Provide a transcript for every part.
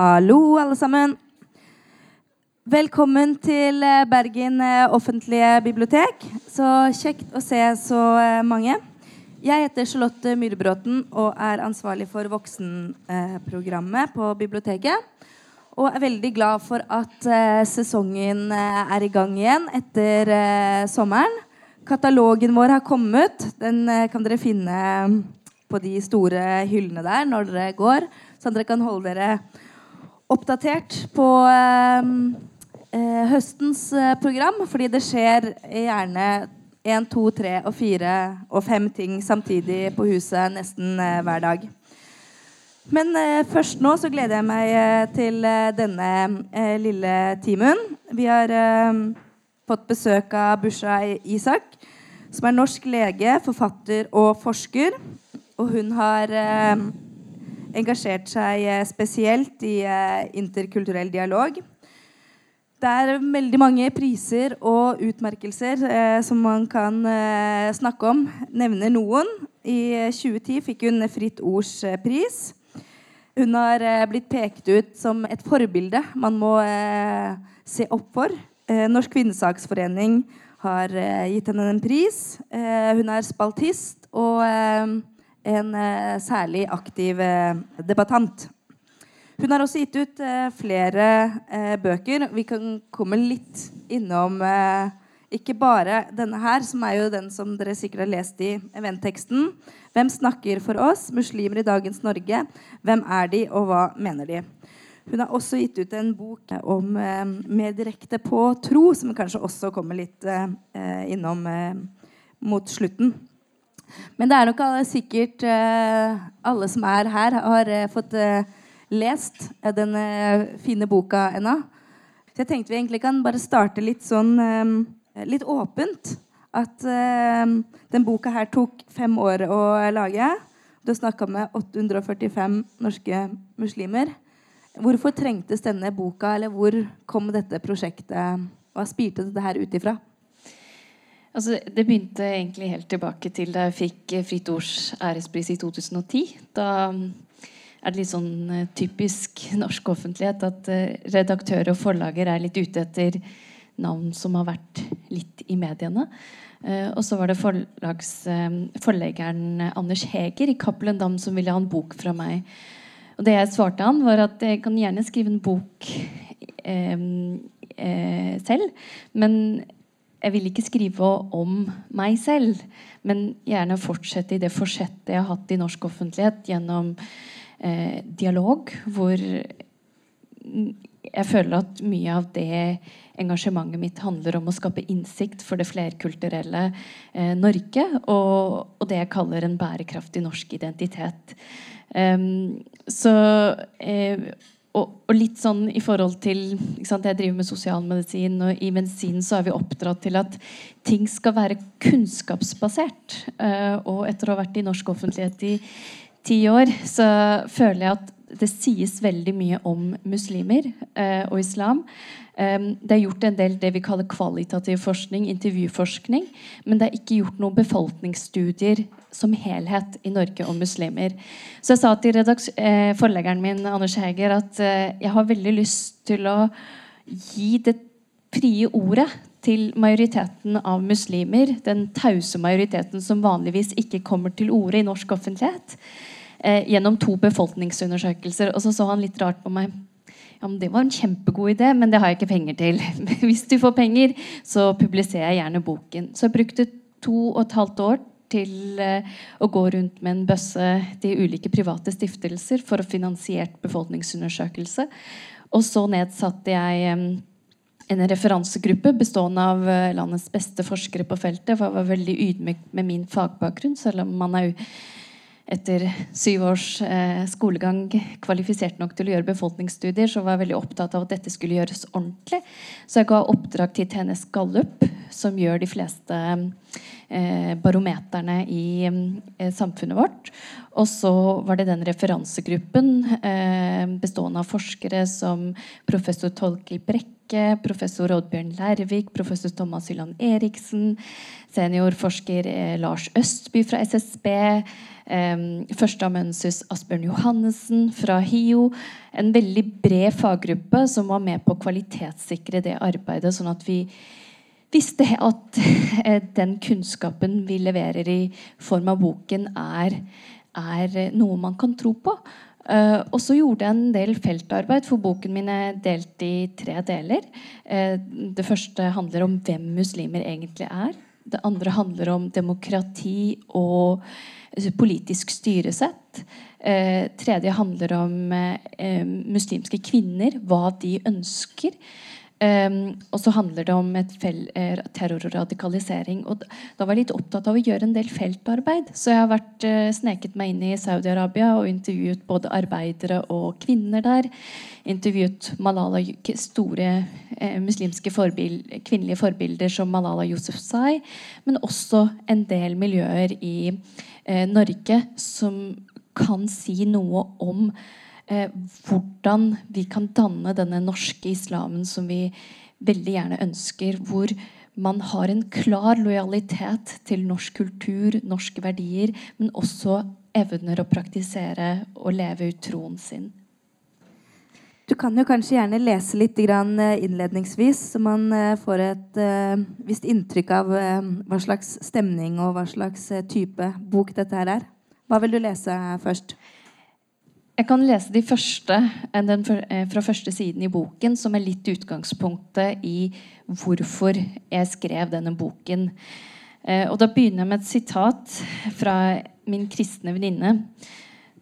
Hallo, alle sammen. Velkommen til eh, Bergen eh, offentlige bibliotek. Så kjekt å se så eh, mange. Jeg heter Charlotte Myhrebråten og er ansvarlig for voksenprogrammet på biblioteket. Og er veldig glad for at sesongen er i gang igjen etter sommeren. Katalogen vår har kommet. Den kan dere finne på de store hyllene der når dere går, så dere kan holde dere oppdatert på eh, eh, høstens eh, program, fordi det skjer gjerne én, to, tre og fire og fem ting samtidig på huset nesten eh, hver dag. Men først nå så gleder jeg meg til denne lille timen. Vi har fått besøk av Busha Isak, som er norsk lege, forfatter og forsker. Og hun har engasjert seg eh, spesielt i eh, interkulturell dialog. Det er veldig mange priser og utmerkelser eh, som man kan eh, snakke om. Nevner noen. I 2010 fikk hun Fritt Ords eh, pris. Hun har eh, blitt pekt ut som et forbilde man må se opp for. Norsk kvinnesaksforening har gitt henne en pris. hun er spaltist og en eh, særlig aktiv eh, debattant. Hun har også gitt ut eh, flere bøker. Vi kan komme litt innom ikke bare denne her, som er jo den som dere sikkert har lest i eventteksten. Hvem snakker for oss? Muslimer i dagens Norge. Hvem er de, og hva mener de? Hun har også gitt ut en bok om eh, mer direkte på tro, som kanskje også kommer litt eh, innom eh, mot slutten. Men det er nok sikkert uh, alle som er her, har uh, fått uh, lest den fine boka ennå. Så jeg tenkte vi egentlig kan bare starte litt sånn litt åpent. At den boka her tok fem år å lage. Du har snakka med 845 norske muslimer. Hvorfor trengtes denne boka, eller hvor kom dette prosjektet? Hva spirte dette her ut ifra? Altså, det begynte egentlig helt tilbake til da jeg fikk eh, Fritt Ords ærespris i 2010. Da mm, er det litt sånn eh, typisk norsk offentlighet at eh, redaktører og forlager er litt ute etter navn som har vært litt i mediene. Og så var det forlags, forleggeren Anders Heger i Cappelen Dam som ville ha en bok fra meg. Og det jeg svarte han, var at jeg kan gjerne skrive en bok eh, eh, selv, men jeg vil ikke skrive om meg selv, men gjerne fortsette i det forsettet jeg har hatt i norsk offentlighet gjennom eh, dialog, hvor jeg føler at mye av det engasjementet mitt handler om å skape innsikt for det flerkulturelle eh, Norge, og, og, det jeg kaller en bærekraftig norsk identitet. Um, så eh, og, og, litt sånn i forhold til sant, Jeg driver med sosialmedisin, og i medisinen så er vi oppdratt til at ting skal være kunnskapsbasert. Uh, og etter å ha vært i norsk offentlighet i ti år, så føler jeg at det sies veldig mye om muslimer uh, og islam. Um, det er gjort en del det vi kaller kvalitativ forskning, intervjuforskning. Men det er ikke gjort noen befolkningsstudier som helhet i Norge om muslimer. Så jeg sa til eh, forleggeren min Anders Heger at eh, jeg har veldig lyst til å gi det frie ordet til majoriteten av muslimer. Den tause majoriteten som vanligvis ikke kommer til orde i norsk offentlighet. Eh, gjennom to befolkningsundersøkelser. Og så så han litt rart på meg. Ja, men Det var en kjempegod idé, men det har jeg ikke penger til. Hvis du får penger, så publiserer jeg gjerne boken. Så jeg brukte to og et halvt år til eh, å gå rundt med en bøsse til ulike private stiftelser for å finansiert befolkningsundersøkelse. Og så nedsatte jeg en referansegruppe bestående av eh, landets beste forskere på feltet. For jeg var veldig ydmyk med min fagbakgrunn, selv om man er etter syv års eh, skolegang kvalifisert nok til å gjøre befolkningsstudier, så var jeg veldig opptatt av at dette skulle gjøres ordentlig. Så jeg ga oppdrag til TNS Gallup, som gjør de fleste eh, barometerne i eh, samfunnet vårt. Og så var det den referansegruppen eh, bestående av forskere som professor Tolkel Brekke professor Oddbjørn Lærvik, professor Thomas Hylland Eriksen, seniorforsker eh, Lars Østby fra SSB, førsteamanuensis Asbjørn Johannessen fra HiO. En veldig bred faggruppe som var med på å kvalitetssikre det arbeidet, sånn at vi visste at eh, den kunnskapen vi leverer i form av boken, er, er noe man kan tro på. Uh, og så gjorde jeg en del feltarbeid, for boken min er delt i tre deler. Uh, det første handler om hvem muslimer egentlig er. Det andre handler om demokrati og politisk styresett. tredje handler om muslimske kvinner, hva de ønsker. Og så handler det om eh, terror og radikalisering. Og da var jeg litt opptatt av å gjøre en del feltarbeid. Så jeg har vært, sneket meg inn i Saudi-Arabia og intervjuet både arbeidere og kvinner der. Intervjuet Malala, store muslimske forbild, kvinnelige forbilder som Malala Yousufzai. Men også en del miljøer i Norge som kan si noe om eh, hvordan vi kan danne denne norske islamen som vi veldig gjerne ønsker. Hvor man har en klar lojalitet til norsk kultur, norske verdier, men også evner å praktisere og leve ut troen sin. Du kan jo kanskje gjerne lese litt eh, innledningsvis, så man eh, får et uh, visst inntrykk av hva slags stemning og hva slags type bok dette her er. Hva vil du lese først? Jeg kan lese de første, eh, den eh, fra første siden i boken, som er litt utgangspunktet i hvorfor jeg skrev denne boken. Eh, og Da begynner jeg med et sitat fra min kristne venninne,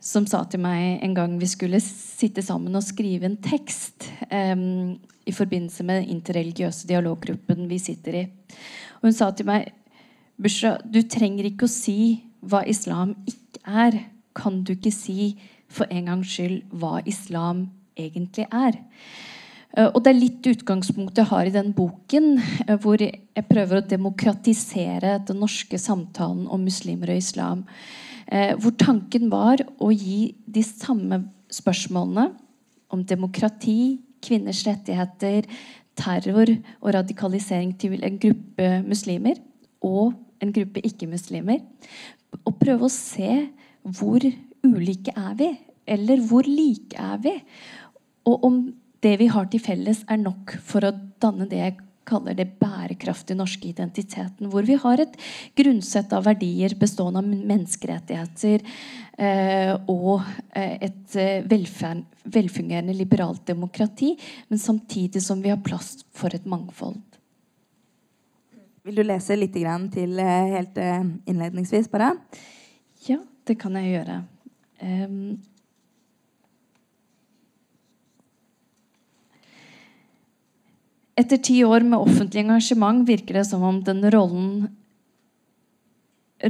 som sa til meg en gang vi skulle sitte sammen og skrive en tekst um, i forbindelse med den interreligiøse dialoggruppen vi sitter i. Og Hun sa til meg Bushra, du trenger ikke å si hva islam ikke er. Kan du ikke si for en gangs skyld hva islam egentlig er. Eh, og Det er litt utgangspunktet jeg har i den boken, eh, hvor jeg prøver å demokratisere den norske samtalen om muslimer og islam. Eh, hvor tanken var å gi de samme spørsmålene om demokrati, kvinners rettigheter, terror og radikalisering til en gruppe muslimer og en gruppe ikke-muslimer. Og prøve å se hvor ulike er vi? Eller hvor like er vi? Og om det vi har til felles, er nok for å danne det jeg kaller det bærekraftig norske identiteten. Hvor vi har et grunnsett av verdier bestående av menneskerettigheter eh, og eh, et velferd, velfungerende liberalt demokrati, men samtidig som vi har plass for et mangfold. Vil du lese litt til eh, helt eh, innledningsvis, bare? Ja, det kan jeg gjøre. Um, etter ti år med offentlig engasjement virker det som om den rollen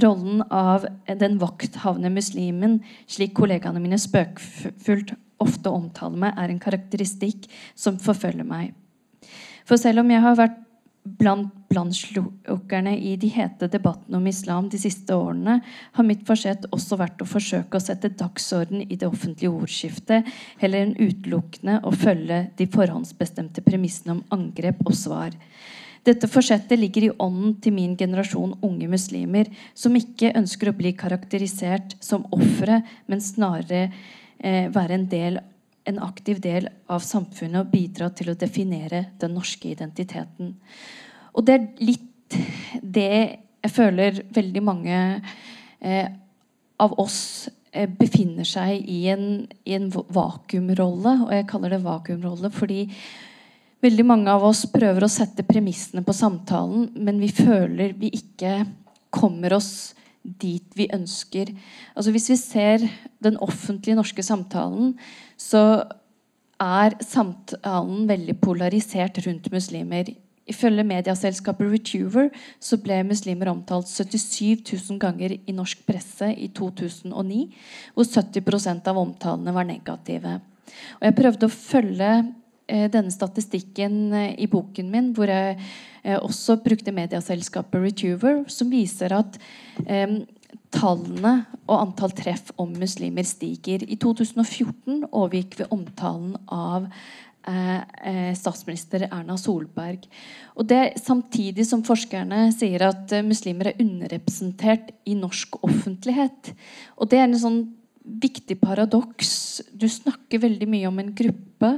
rollen av den vakthavende muslimen, slik kollegaene mine spøkfullt ofte omtaler meg, er en karakteristikk som forfølger meg. For selv om jeg har vært blant brannslukkerne i de hete debattene om islam de siste årene har mitt forsett også vært å forsøke å sette dagsorden i det offentlige ordskiftet, heller enn utelukkende å følge de forhåndsbestemte premissene om angrep og svar. Dette forsettet ligger i ånden til min generasjon unge muslimer, som ikke ønsker å bli karakterisert som ofre, men snarere eh, være en, del, en aktiv del av samfunnet og bidra til å definere den norske identiteten. Og det er litt det jeg føler veldig mange eh, av oss eh, befinner seg i en, i en, vakuumrolle. Og jeg kaller det vakuumrolle fordi veldig mange av oss prøver å sette premissene på samtalen, men vi føler vi ikke kommer oss dit vi ønsker. Altså Hvis vi ser den offentlige norske samtalen, så er samtalen veldig polarisert rundt muslimer. Ifølge medieselskapet Retuver så ble muslimer omtalt 77 000 ganger i norsk presse i 2009, hvor 70% av omtalene var negative. Og jeg prøvde å følge eh, denne statistikken eh, i boken min, hvor jeg eh, også brukte medieselskapet Retuver, som viser at tallene og antall treff om muslimer stiger. I 2014 overgikk vi omtalen av statsminister Erna Solberg. Og det Samtidig som forskerne sier at eh, muslimer er underrepresentert i norsk offentlighet. Og det er en sånn viktig paradoks. Du snakker veldig mye om en gruppe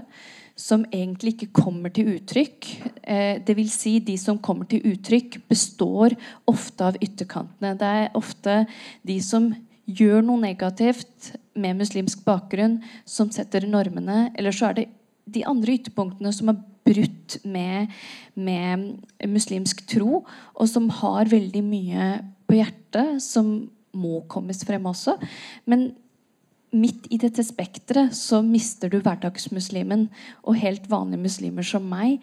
som egentlig ikke kommer til uttrykk. Eh, vil si de som kommer til uttrykk, består ofte av ytterkantene. Det er ofte de som gjør noe negativt med muslimsk bakgrunn, som setter normene. Eller så er det de andre ytterpunktene som har brutt med, med, muslimsk tro, og som har veldig mye på hjertet, som må kommes frem også. Men midt i dette spekteret så mister du hverdagsmuslimen og helt vanlige muslimer som meg.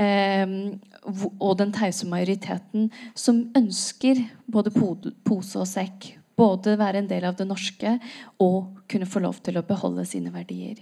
Eh, og den tause majoriteten som ønsker både pose og sekk. Både være en del av det norske og kunne få lov til å beholde sine verdier.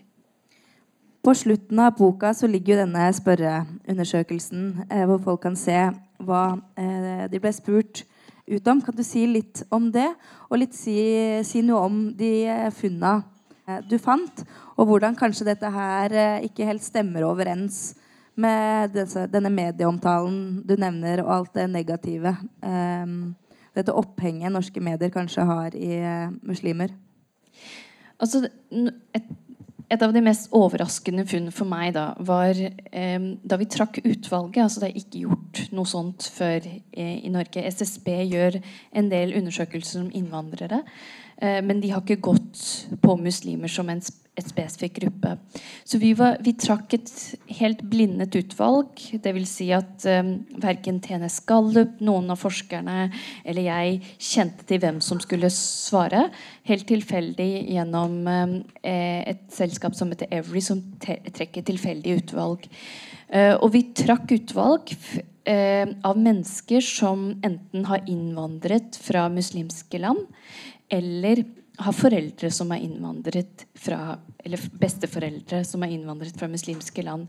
På slutten av boka så ligger jo denne spørreundersøkelsen eh, hvor folk kan se hva eh, de ble spurt ut om. Kan du si litt om det, og litt si, si noe om de eh, funna eh, du fant, og hvordan kanskje dette her eh, ikke helt stemmer overens med disse, denne medieomtalen du nevner, og alt det negative eh, dette opphenget norske medier kanskje har i muslimer? Altså, et et av de mest overraskende funn for meg da, var eh, da vi trakk utvalget. altså Det er ikke gjort noe sånt før eh, i Norge. SSB gjør en del undersøkelser om innvandrere. Eh, men de har ikke gått på muslimer som en spesifikk gruppe. Så vi, var, vi, trakk et helt blindet utvalg. Dvs. Si at um, verken TNS Gallup, noen av forskerne eller jeg kjente til hvem som skulle svare. Helt tilfeldig gjennom um, et selskap som heter Every, som trekker tilfeldig utvalg. Uh, og vi trakk utvalg uh, av mennesker som enten har innvandret fra muslimske land, eller har foreldre som er innvandret fra Eller besteforeldre som er innvandret fra muslimske land.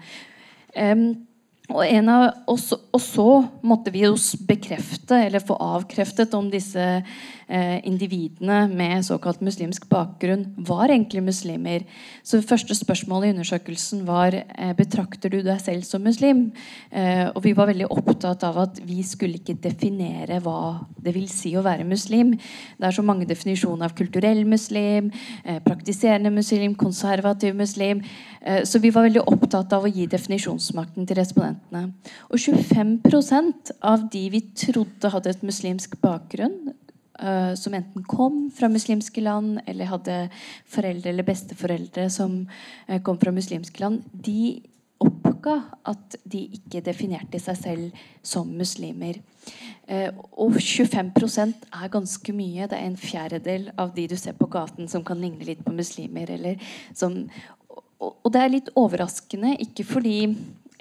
Um, og, av, og, så, og, så, måtte vi jo bekrefte, eller få avkreftet, om disse eh, individene med såkalt muslimsk bakgrunn var egentlig muslimer. Så det første spørsmålet i undersøkelsen var eh, betrakter du deg selv som muslim. Eh, og vi var veldig opptatt av at vi skulle ikke definere hva det vil si å være muslim. Det er så mange definisjoner av kulturell muslim, eh, praktiserende muslim, konservativ muslim. Eh, så vi var veldig opptatt av å gi definisjonsmakten til respondentene jentene. Og 25% av de vi trodde hadde et muslimsk bakgrunn, uh, som enten kom fra muslimske land eller hadde foreldre eller besteforeldre som uh, kom fra muslimske land, de oppga at de ikke definerte seg selv som muslimer. Uh, og 25% er ganske mye. Det er en fjerdedel av de du ser på gaten som kan ligne litt på muslimer. Som, og det er litt overraskende, ikke fordi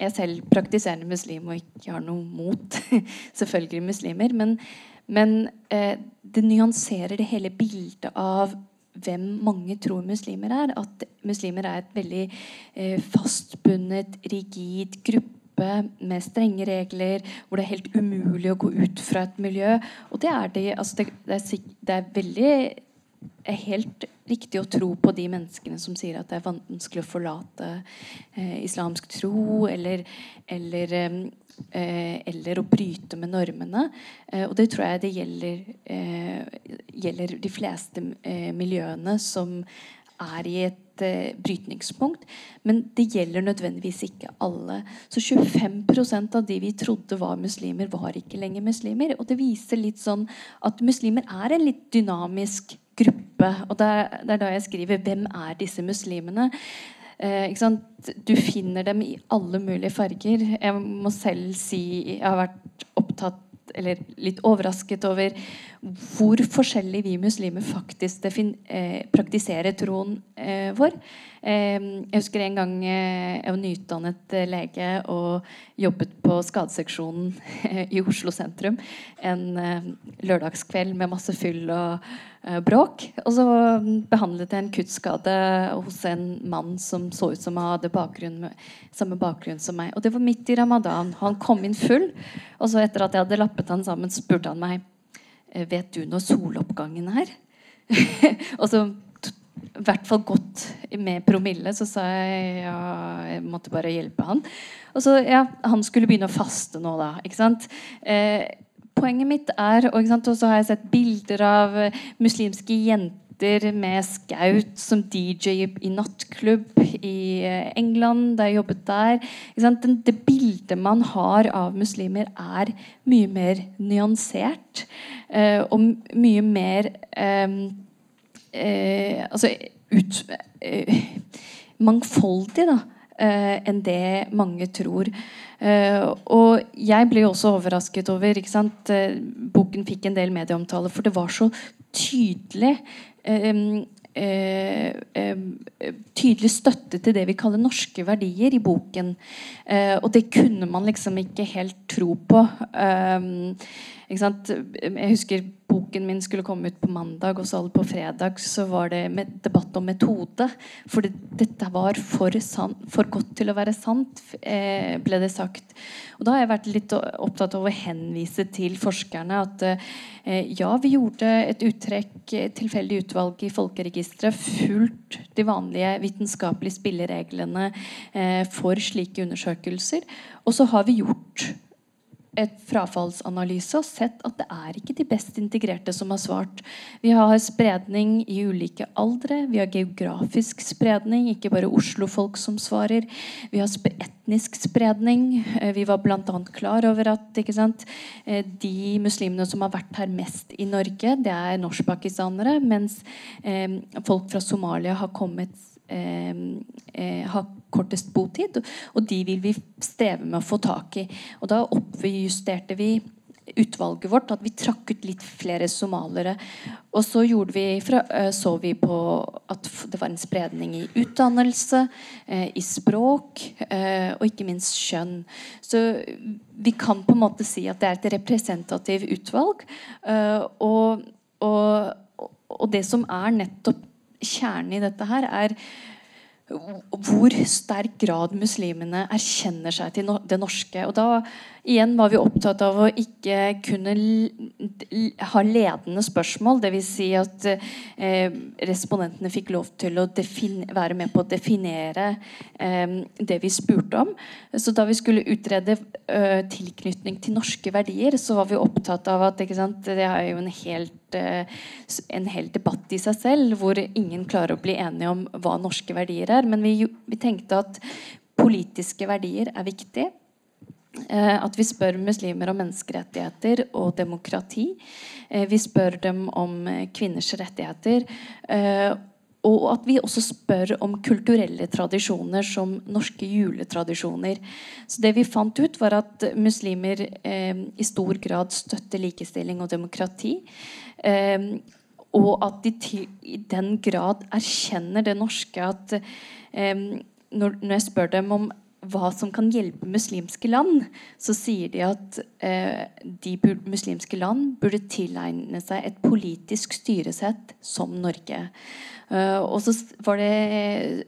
er selv praktiserende muslim og ikke har noe mot selvfølgelig muslimer. Men, men eh, det nyanserer det hele bildet av hvem mange tror muslimer er. At muslimer er et veldig eh, fastbundet, rigid gruppe med strenge regler, hvor det er helt umulig å gå ut fra et miljø. Og det er de, Altså det, det, er, det er veldig er helt riktig å tro på de menneskene som sier at det er vanskelig å forlate eh, islamsk tro, eller, eller, eh, eller, å bryte med normene. Eh, og det tror jeg det gjelder, eh, gjelder de fleste eh, miljøene som er i et eh, brytningspunkt. Men det gjelder nødvendigvis ikke alle. Så 25% av de vi trodde var muslimer, var ikke lenger muslimer. Og det viser litt sånn at muslimer er en litt dynamisk gruppe. Og det er, det er da jeg skriver 'Hvem er disse muslimene?' Eh, du finner dem i alle mulige farger. Jeg må selv si jeg har vært opptatt eller litt overrasket over hvor forskjellig vi muslimer faktisk eh, praktiserer troen eh, vår. jeg husker en gang jeg var nyutdannet lege og jobbet på skadeseksjonen i Oslo sentrum en lørdagskveld med masse fyll og Eh, bråk. Og så behandlet jeg en kuttskade hos en mann som så ut som han hadde bakgrunn, samme bakgrunn som meg. Og det var midt i ramadan. Han kom inn full. Og så etter at jeg hadde lappet han sammen, spurte han meg «Eh, Vet du når soloppgangen er? og så i hvert fall gått med promille. Så sa jeg ja, jeg måtte bare hjelpe han. Og så, ja, Han skulle begynne å faste nå, da. ikke sant? Eh, poenget mitt er Og så har jeg sett bilder av muslimske jenter med skaut som DJ i nattklubb i eh, England, da jeg jobbet der. Det bildet man har av muslimer, er mye mer nyansert. Eh, og mye mer eh, eh, altså ut, mangfoldig da, enn det mange tror. Eh, og jeg ble også overrasket over? Eh, boken fikk en del medieomtale, for det var så tydelig. Eh, tydelig støtte til det vi kaller norske verdier i boken. og det kunne man liksom ikke helt tro på. jeg husker boken min skulle komme ut på mandag, og så på fredag så var det debatt om metode. For det, dette var for, sant, for, godt til å være sant, eh, ble det sagt. Og da har jeg vært litt opptatt av å henvise til forskerne at eh, ja, vi gjorde et uttrekk, tilfeldig utvalg i folkeregisteret, fulgt de vanlige vitenskapelige spillereglene eh, for slike undersøkelser. Og så har vi gjort et frafallsanalyse og sett at det er ikke de best integrerte som har svart. Vi har spredning i ulike aldre. Vi har geografisk spredning, ikke bare Oslo-folk som svarer. Vi har etnisk spredning. Eh, vi var bl.a. klar over at sant, eh, de muslimene som har vært her mest i Norge, det er norskpakistanere, mens eh, folk fra Somalia har kommet eh, eh, har kortest botid. Og de vil vi streve med å få tak i. Og da oppjusterte vi utvalget vårt at vi trakk ut litt flere somalere. Og så vi fra, eh, så vi på at det var en spredning i utdannelse, eh, i språk og ikke minst kjønn. Så vi kan på en måte si at det er et representativt utvalg. Og, og, og, det som er nettopp kjernen i dette her, er hvor sterk grad muslimene erkjenner seg til det norske. Og da igjen var vi opptatt av å ikke kunne ha ledende spørsmål. Dvs. Si at eh, respondentene fikk lov til å være med på å definere eh, det vi spurte om. Så da vi skulle utrede eh, tilknytning til norske verdier, så var vi opptatt av at det er jo en helt eh, en hel debatt i seg selv, hvor ingen klarer å bli enige om hva norske verdier er. Men vi, vi tenkte at politiske verdier er viktig. Eh, at vi spør muslimer om menneskerettigheter og demokrati. Eh, vi spør dem om eh, kvinners rettigheter. Og at vi også spør om kulturelle tradisjoner som norske juletradisjoner. Så det vi fant ut, var at muslimer i stor grad støtter likestilling og demokrati. Og at de i den grad erkjenner det norske at når jeg spør dem om hva som kan hjelpe muslimske land, så sier de at eh, de muslimske land burde tilegne seg et politisk styresett som Norge. Uh, og så var det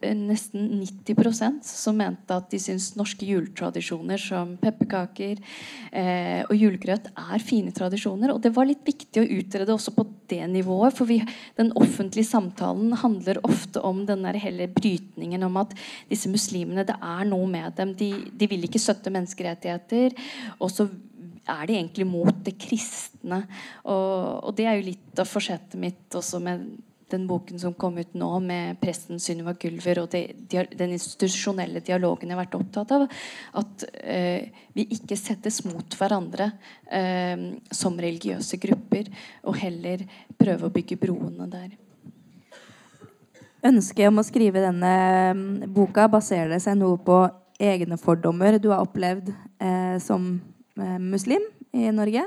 eh, nesten 90% som mente at de syns norske juletradisjoner som pepperkaker uh, og julegrøt er fine tradisjoner. Og det var litt viktig å utrede også på det nivået. For vi, den offentlige samtalen handler ofte om den der hele brytningen om at disse muslimene, det er noe med dem. De, de vil ikke støtte menneskerettigheter. og så er de egentlig mot det kristne. Og, og det er jo litt av forsettet mitt også med den boken som kom ut nå, med presten Sunniva Gulver og det, den institusjonelle dialogen jeg har vært opptatt av, at eh, vi ikke settes mot hverandre eh, som religiøse grupper, og heller prøve å bygge broene der. Ønsket om å skrive denne mm, boka baserer seg noe på egne fordommer du har opplevd eh, som eh, muslim i Norge?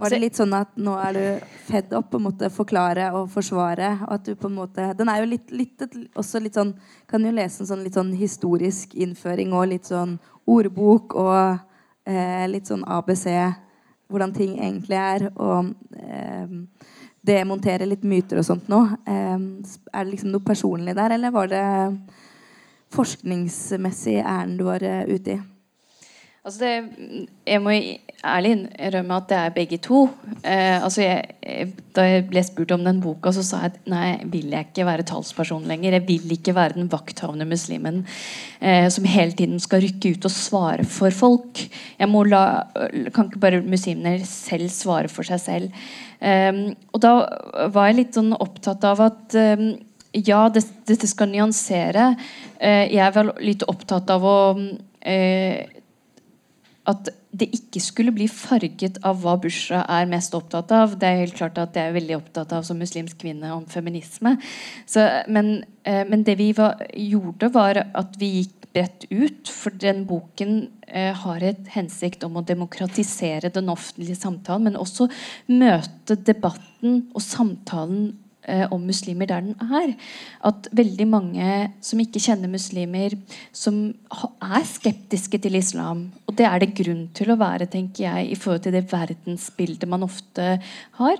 Var det litt sånn at nå er du fedd opp på en måte forklare og forsvare? og at du på en måte, Den er jo litt, litt, også litt sånn Kan jo lese en sånn litt sånn historisk innføring og litt sånn ordbok og eh, litt sånn ABC, hvordan ting egentlig er. Og eh, demontere litt myter og sånt nå. Eh, er det liksom noe personlig der, eller var det forskningsmessig ærend du var uh, ute i? Altså det, jeg må ærlig innrømme at det er begge to. Eh, altså jeg, da jeg ble spurt om den boka, så sa jeg at nei, vil jeg ikke være talsperson lenger. Jeg vil ikke være den vakthavende muslimen eh, som hele tiden skal rykke ut og svare for folk. Jeg må la, Kan ikke bare muslimene selv svare for seg selv? Eh, og da var jeg litt sånn opptatt av at eh, ja, dette det skal nyansere. Eh, jeg vel litt opptatt av å eh, at det ikke skulle bli farget av hva Bushra er mest opptatt av. Det er helt klart at jeg er veldig opptatt av som muslimsk kvinne om feminisme. Så, men, eh, men, det vi var, gjorde, var at vi gikk bredt ut. For den boken eh, har et hensikt om å demokratisere den offentlige samtalen, men også møte debatten og samtalen eh, om muslimer der den er. At veldig mange som ikke kjenner muslimer, som er skeptiske til islam Og det er det grunn til å være, tenker jeg, i forhold til det verdensbildet man ofte har.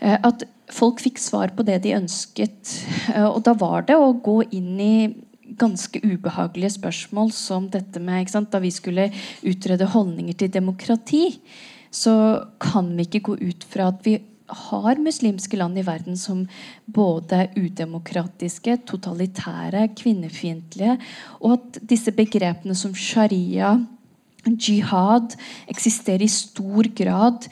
Eh, at folk fikk svar på det de ønsket. Eh, og da var det å gå inn i ganske ubehagelige spørsmål som dette med Da vi skulle utrede holdninger til demokrati, så kan vi ikke gå ut fra at vi har muslimske land i verden som både er udemokratiske, totalitære, kvinnefiendtlige, og at disse begrepene som sharia, jihad, eksisterer i stor grad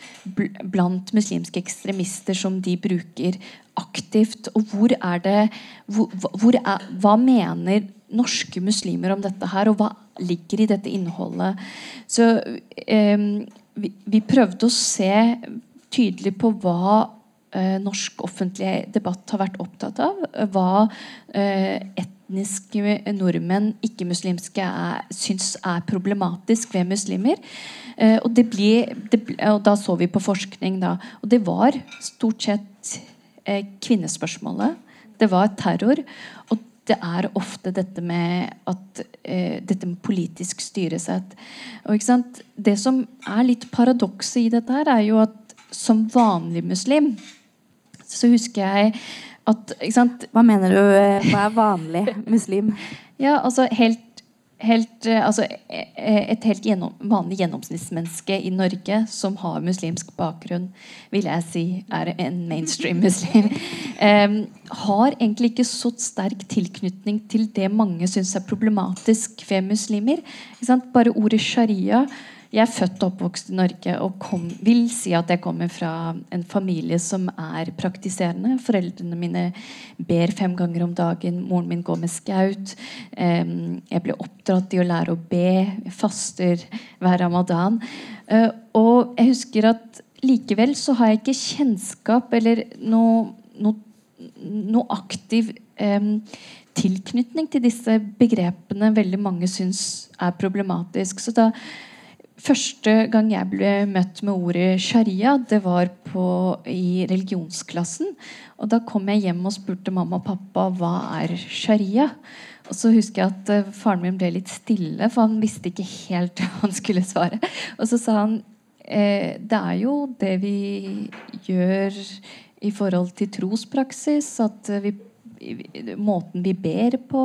blant muslimske ekstremister som de bruker aktivt. Og hvor er det hvor, hvor er, Hva mener norske muslimer om dette her, og hva ligger i dette innholdet? Så eh, vi, vi prøvde å se tydelig på hva eh, norsk offentlig debatt har vært opptatt av. Hva eh, etniske nordmenn, ikke-muslimske, syns er problematisk ved muslimer. Eh, og, det ble, det ble, og, da så vi på forskning, da. Og det var stort sett kvinnespørsmålet. Det var terror. Og det er ofte dette med, at, eh, dette med politisk styresett. Og, det som er litt paradokset i dette, her er jo at som vanlig muslim, så husker jeg at Hva mener du eh, hva er vanlig muslim? ja, altså helt, helt eh, altså eh, Et helt gjennom, vanlig gjennomsnittsmenneske i Norge som har muslimsk bakgrunn, vil jeg si er en mainstream muslim, um, har egentlig ikke så sterk tilknytning til det mange syns er problematisk ved muslimer. Bare ordet sharia jeg er født og oppvokst i Norge og kom, vil si at jeg kommer fra en familie som er praktiserende. Foreldrene mine ber fem ganger om dagen. Moren min går med skaut. Jeg ble oppdratt i å lære å be. Jeg faster hver ramadan. Eh, og jeg husker at likevel så har jeg ikke kjennskap eller noe, noe, noe aktiv tilknytning til disse begrepene veldig mange syns er problematisk. Så da Første gang jeg ble møtt med ordet sharia, det var på, i religionsklassen. Og Da kom jeg hjem og spurte mamma og pappa hva er sharia. Og så husker jeg at uh, Faren min ble litt stille, for han visste ikke helt hva han skulle svare. Og så sa han eh, det er jo det vi gjør i forhold til trospraksis. At vi måten vi ber på,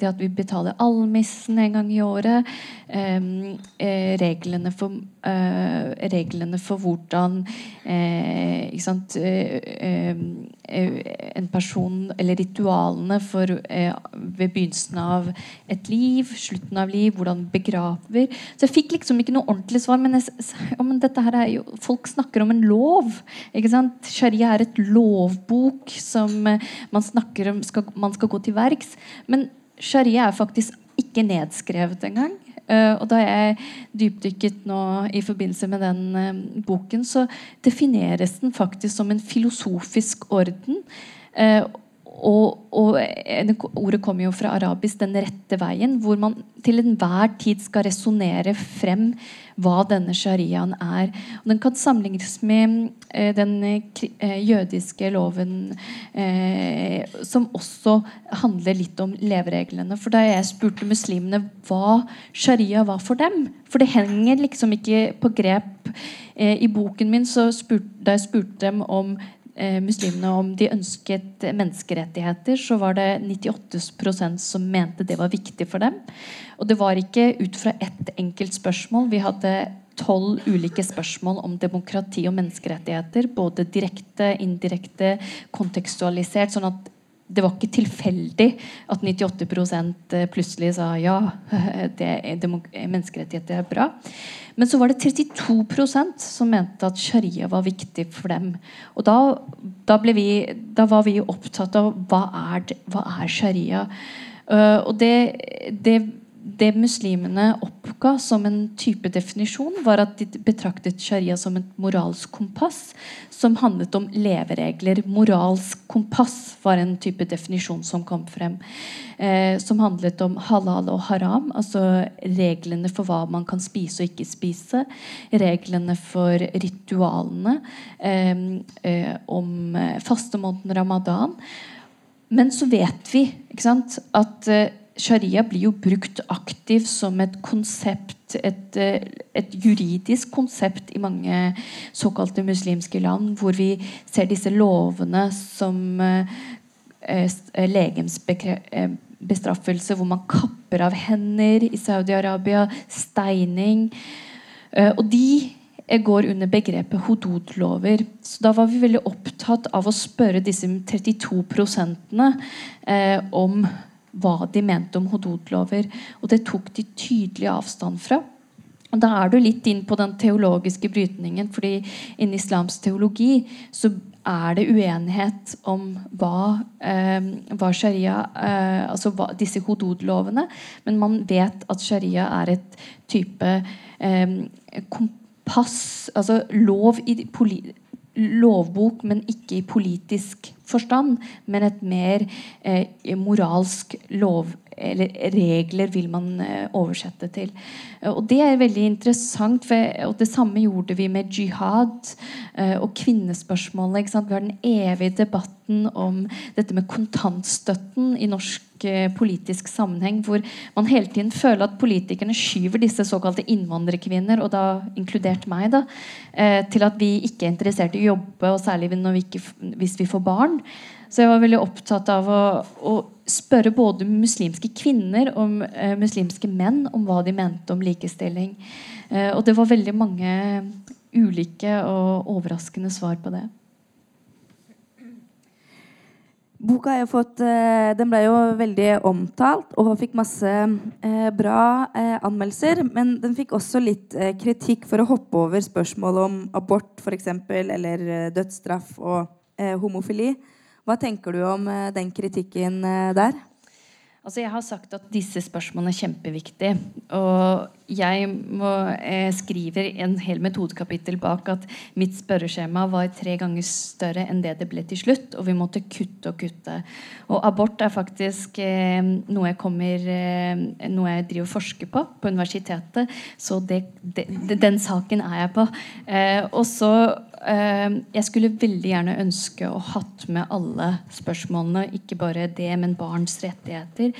det at vi betaler almissen en gang i året, ehm, eh, reglene, for, eh, reglene for hvordan eh, sant, eh, ehm, eh, en person Eller ritualene for eh, ved begynnelsen av et liv, slutten av liv, hvordan begraver. Så jeg fikk liksom ikke noe ordentlig svar. Men, jeg, ja, men dette her er jo, folk snakker om en lov. ikke sant? Sharia er et lovbok som man snakker om skal, man skal gå til verks. Men sharia er faktisk ikke nedskrevet engang. Uh, og da jeg dypdykket nå i forbindelse med den uh, boken, så defineres den faktisk som en filosofisk orden. Uh, og, og, ordet kommer jo fra arabisk 'den rette veien', hvor man til enhver tid skal resonnere frem hva denne shariaen er. Og den kan sammenlignes med eh, den eh, jødiske loven, eh, som også handler litt om levereglene. For da jeg spurte muslimene hva sharia var for dem For det henger liksom ikke på grep. Eh, I boken min spurte, da jeg spurte dem om eh, muslimene om de ønsket menneskerettigheter, så var det 98% som mente det var viktig for dem. Og det var ikke ut fra ett enkelt spørsmål. Vi hadde tolv ulike spørsmål om demokrati og menneskerettigheter. Både direkte, indirekte, kontekstualisert. sånn at det var ikke tilfeldig at 98% plutselig sa ja, det er menneskerettigheter er bra. Men så var det 32% som mente at sharia var viktig for dem. Og da, da, vi, da var vi opptatt av hva er, hva er sharia? Uh, og det, det det muslimene oppga som en type definisjon, var at de betraktet sharia som et moralsk kompass som handlet om leveregler. Moralsk kompass var en type definisjon som kom frem. Eh, som handlet om halal og haram, altså reglene for hva man kan spise og ikke spise. Reglene for ritualene. Eh, eh, om fastemåneden ramadan. Men så vet vi sant, at eh, sharia blir jo brukt aktivt som et konsept, et, eh, et, juridisk konsept i mange såkalte muslimske land, hvor vi ser disse lovene som eh, eh legemsbestraffelse, hvor man kapper av hender i Saudi-Arabia, steining. Og de går under begrepet hodod-lover. Så da var vi veldig opptatt av å spørre disse 32 prosentene eh, om hva de mente om hododlover. Og det tok de tydelig avstand fra. Og Da er du litt inn på den teologiske brytningen. fordi innen islams teologi så er det uenighet om hva, eh, hva sharia eh, Altså hva, disse hododlovene. Men man vet at sharia er et type eh, kompass Altså lov i lovbok, men ikke i politisk forstand, men et mer eh, moralsk lov eller regler vil man eh, oversette til. Og Det er veldig interessant. For, og Det samme gjorde vi med jihad eh, og kvinnespørsmålet. Vi har den evige debatten om dette med kontantstøtten i norsk eh, politisk sammenheng, hvor man hele tiden føler at politikerne skyver disse såkalte innvandrerkvinner, og da inkludert meg, da, til at vi ikke er interessert i å jobbe, og særlig vi ikke, hvis vi får barn. Så jeg var veldig opptatt av å, å spørre både muslimske kvinner og eh, muslimske menn om hva de mente om likestilling. Eh, og det var veldig mange ulike og overraskende svar på det. Boka fått, eh, ble jo veldig omtalt og fikk masse bra anmeldelser. Men den fikk også litt kritikk for å hoppe over spørsmål om abort for eksempel, eller dødsstraff og homofili. Hva tenker du om eh, den kritikken eh, der? Altså jeg har sagt at disse spørsmålene er kjempeviktige. Og jeg må, eh, skriver en hel metodekapittel bak at mitt spørreskjema var tre ganger større enn det det ble til slutt. Og vi måtte kutte og kutte. Og abort er faktisk eh, noe, jeg kommer, eh, noe jeg driver og forsker på på universitetet. Så det, det, den saken er jeg på. Eh, og så Jeg skulle veldig gjerne ønske å hatt med alle spørsmålene. Ikke bare det, men barns rettigheter.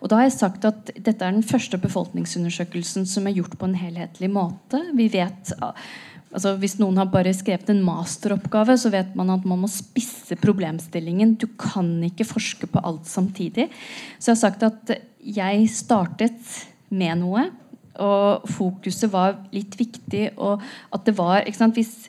Og da har jeg sagt at dette er den første befolkningsundersøkelsen som er gjort på en helhetlig måte. Vi vet altså Hvis noen har bare skrevet en masteroppgave, så vet man at man må spisse problemstillingen. Du kan ikke forske på alt samtidig. Så jeg har sagt at jeg startet med noe, og fokuset var litt viktig. Og at det var ikke sant, Hvis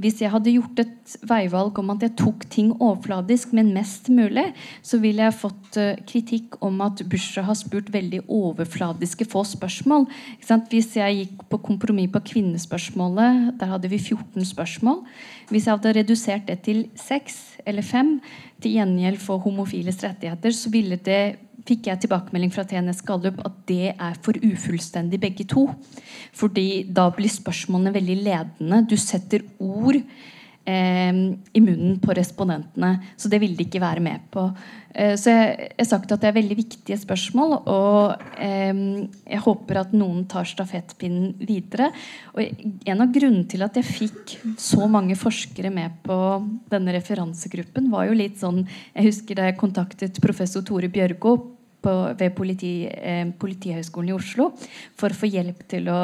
hvis jeg hadde gjort et veivalg om at jeg tok ting overfladisk, men mest mulig, så ville jeg fått uh, kritikk om at Bushra har spurt veldig overfladiske få spørsmål. Hvis jeg gikk på kompromiss på kvinnespørsmålet, der hadde vi 14 spørsmål. Hvis jeg hadde redusert det til 6 eller 5 til gjengjeld for homofiles rettigheter, så ville det fikk jeg tilbakemelding fra TNS Gallup at det er for ufullstendig begge to. Fordi da blir spørsmålene veldig ledende. Du setter ord i munnen på respondentene. Så det vil de ikke være med på. Eh, så jeg har sagt at det er veldig viktige spørsmål, og eh, jeg håper at noen tar stafettpinnen videre. Og en av grunnene til at jeg fikk så mange forskere med på denne referansegruppen, var jo litt sånn Jeg husker da jeg kontaktet professor Tore Bjørgo på, ved politi, eh, Politihøgskolen i Oslo for å få hjelp til å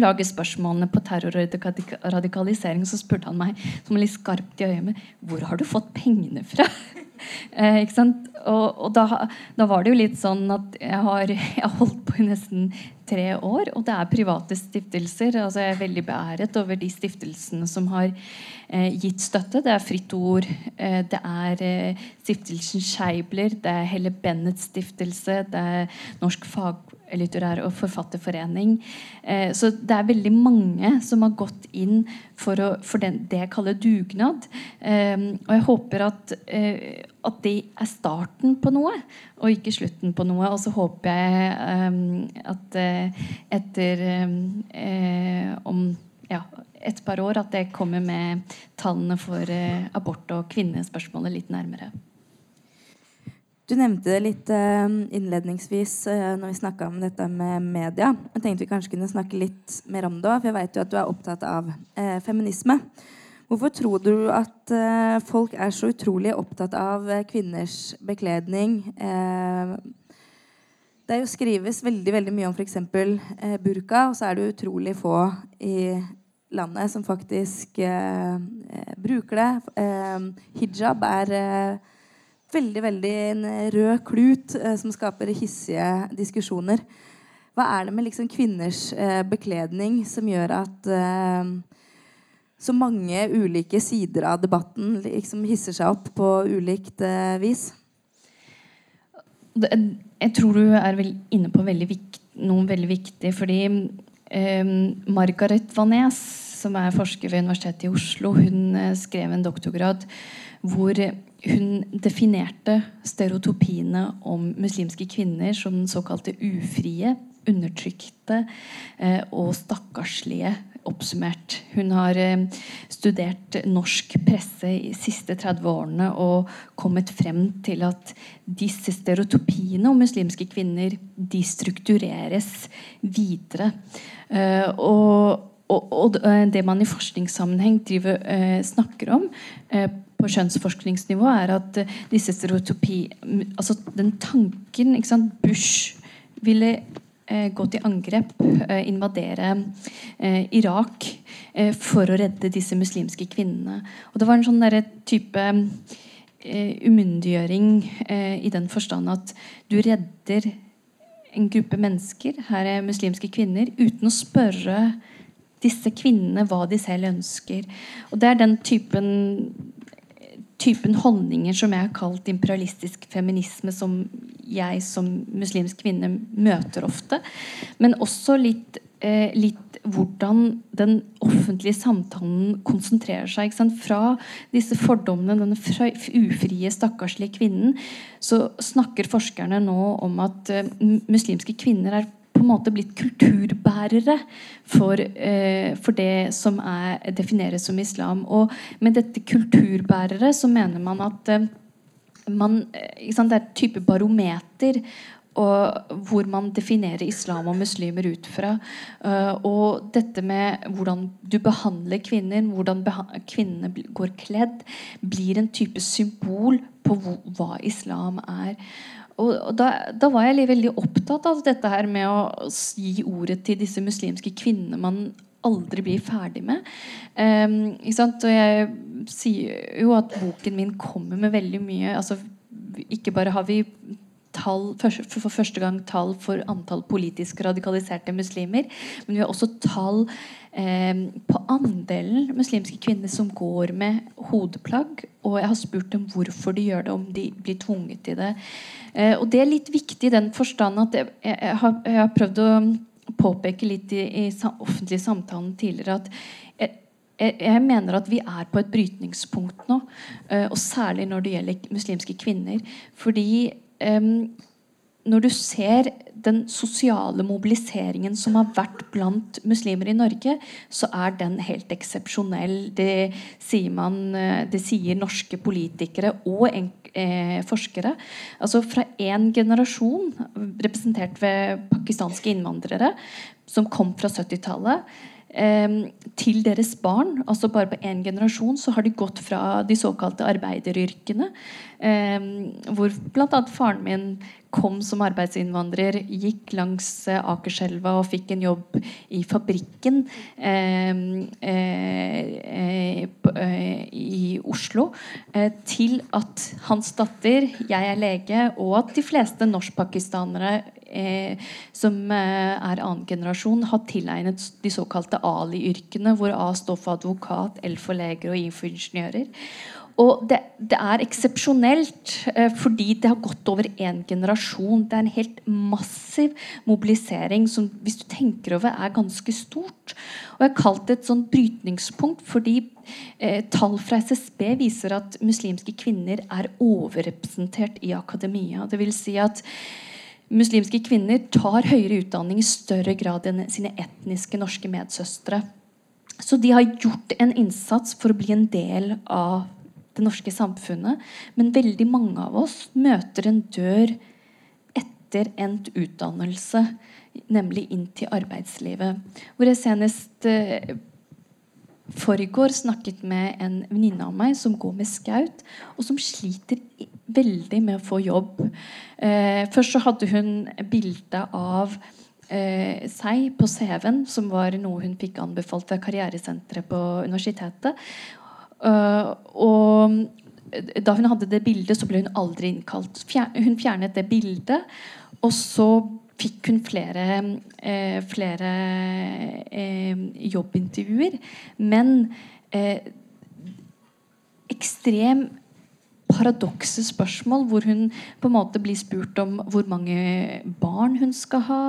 lage spørsmålene på terror og radikalisering, så spurte han meg som litt skarpt i øyet med hvor har du fått pengene fra? eh, ikke sant? Og, og da, da, var det jo litt sånn at jeg har, jeg har holdt på i nesten tre år, og det er private stiftelser. altså Jeg er veldig beæret over de stiftelsene som har eh, gitt støtte. Det er Fritt Ord, eh, det er eh, Stiftelsen Scheibler, det er Helle Bennets stiftelse, det er Norsk fag litterær- og forfatterforening. Eh, så det er veldig mange som har gått inn for, å, for den, det jeg kaller dugnad. Eh, og jeg håper at, eh, at, det er starten på noe, og ikke slutten på noe. Og så håper jeg eh, at eh, etter eh, om ja, et par år at jeg kommer med tallene for abort og kvinnespørsmålet litt nærmere. Du nevnte det litt uh, innledningsvis uh, når vi snakka om dette med media. Jeg tenkte vi kanskje kunne snakke litt mer om det for jeg vet jo at du er opptatt av uh, feminisme. Hvorfor tror du at folk er så utrolig opptatt av kvinners bekledning? det er jo skrives veldig veldig mye om f.eks. Eh, burka, og så er det utrolig få i landet som faktisk bruker det. hijab er veldig veldig en rød klut eh, som skaper hissige diskusjoner. Hva er det med liksom kvinners eh, bekledning som gjør at eh, så mange ulike sider av debatten liksom hisser seg opp på ulikt eh, vis? Jeg tror du er inne på veldig noe veldig viktig. Fordi eh, Margaret Vanes, som er forsker ved Universitetet i Oslo, hun eh, skrev en doktorgrad hvor hun definerte stereotopiene om muslimske kvinner som den såkalte ufrie, undertrykte eh, og stakkarslige oppsummert. Hun har eh, studert norsk presse de siste 30 årene og kommet frem til at disse stereotopiene om muslimske kvinner de struktureres videre. Eh, og, og, og, det man i forskningssammenheng driver, snakker om på kjønnsforskningsnivå, er at uh, disse stereotypi Altså den tanken ikke sant, Bush ville uh, gå til angrep, uh, invadere Irak for å redde disse muslimske kvinnene. Og det var en sånn der type umyndiggjøring i den forstand at du redder en gruppe mennesker, her er muslimske kvinner, uten å spørre disse kvinnene hva de selv ønsker. Og Det er den typen typen holdninger som jeg har kalt imperialistisk feminisme, som jeg som muslimsk kvinne møter ofte. Men også litt, eh, litt hvordan den offentlige samtalen konsentrerer seg. Fra disse fordommene, denne ufrie, stakkarslige kvinnen, så snakker forskerne nå om at eh, muslimske kvinner er en måte blitt kulturbærere for, eh, for det som er, defineres som islam. Og med dette kulturbærere så mener man at eh, man, eh, sant, det er et type barometer og hvor man definerer islam og muslimer ut fra. Uh, og dette med hvordan du behandler kvinner, hvordan beha kvinnene går kledd, blir en type symbol på hva islam er. Og da, da, var jeg veldig opptatt av dette her med å gi ordet til disse muslimske kvinnene man aldri blir ferdig med. Um, og jeg sier jo at boken min kommer med veldig mye altså, Ikke bare har vi tall, for, første gang tall for antall politisk radikaliserte muslimer, men vi har også tall eh, på andelen muslimske kvinner som går med hodeplagg. Og jeg har spurt dem hvorfor de gjør det, om de blir tvunget til det. Eh, og det er litt viktig i den forstand at jeg, jeg, har, jeg, har, prøvd å påpeke litt i, i offentlig samtalen tidligere at jeg, mener at vi er på et brytningspunkt nå. Eh, og særlig når det gjelder muslimske kvinner. Fordi når du ser den sosiale mobiliseringen som har vært blant muslimer i Norge, så er den helt eksepsjonell. Det sier man, eh, det sier norske politikere og en, eh, forskere. Altså Fra én generasjon, representert ved pakistanske innvandrere, som kom fra 70-tallet, til deres barn. altså Bare på én generasjon så har de gått fra de såkalte arbeideryrkene, hvor bl.a. faren min kom som arbeidsinnvandrer, gikk langs eh, Akerselva og fikk en jobb i fabrikken eh, eh, i Oslo, til at hans datter, jeg er lege, og at de fleste norskpakistanere som er annen generasjon, har tilegnet de såkalte Ali-yrkene, hvor A står for advokat, L for leger og I for ingeniører. Og det, det er eksepsjonelt eh, fordi det har gått over én generasjon. Det er en helt massiv mobilisering som hvis du tenker over er ganske stort. Og Jeg har kalt det et sånn brytningspunkt fordi eh, tall fra SSB viser at muslimske kvinner er overrepresentert i akademia. Det vil si at muslimske kvinner tar høyere utdanning i større grad enn sine etniske norske medsøstre. Så de har gjort en innsats for å bli en del av det norske samfunnet. Men veldig mange av oss møter en dør etter endt utdannelse, nemlig inn til arbeidslivet. Hvor jeg senest eh, forgår snakket med en venninne av meg som går med skaut, og som sliter veldig med å få jobb. Eh, først så hadde hun bilde av eh, seg på CV-en, som var noe hun fikk anbefalt ved karrieresenteret på universitetet. Uh, og da hun hadde det bildet, så ble hun aldri innkalt. Hun fjernet det bildet, og så fikk hun flere, eh, flere eh, jobbintervjuer. Men eh, ekstrem paradokse spørsmål hvor hun på en måte blir spurt om hvor mange barn hun skal ha,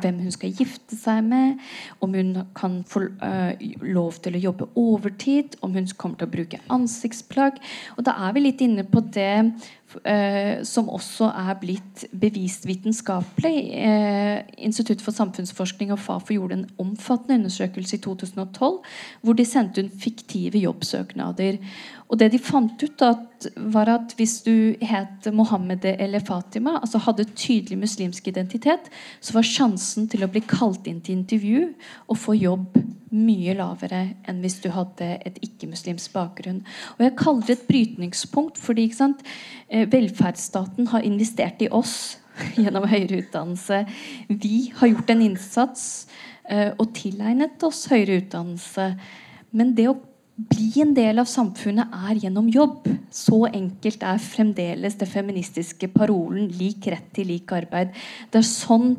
hvem hun skal gifte seg med, om hun kan få uh, lov til å jobbe overtid, om hun kommer til å bruke ansiktsplagg. Og da er vi litt inne på det uh, som også er blitt bevist vitenskapelig. Uh, Institutt for samfunnsforskning og Fafo gjorde en omfattende undersøkelse i 2012 hvor de sendte ut fiktive jobbsøknader. Og det de fant ut, at, var at hvis du het Mohammed eller Fatima, altså hadde tydelig muslimsk identitet, så var sjansen til å bli kalt inn til intervju og få jobb mye lavere enn hvis du hadde et ikke-muslimsk bakgrunn. Og Jeg kaller det et brytningspunkt fordi sant, velferdsstaten har investert i oss gjennom høyere utdannelse. Vi har gjort en innsats eh, og tilegnet oss høyere utdannelse. Men det å bli en del av samfunnet er gjennom jobb. Så enkelt er fremdeles det feministiske parolen 'lik rett til lik arbeid'. Det er sånn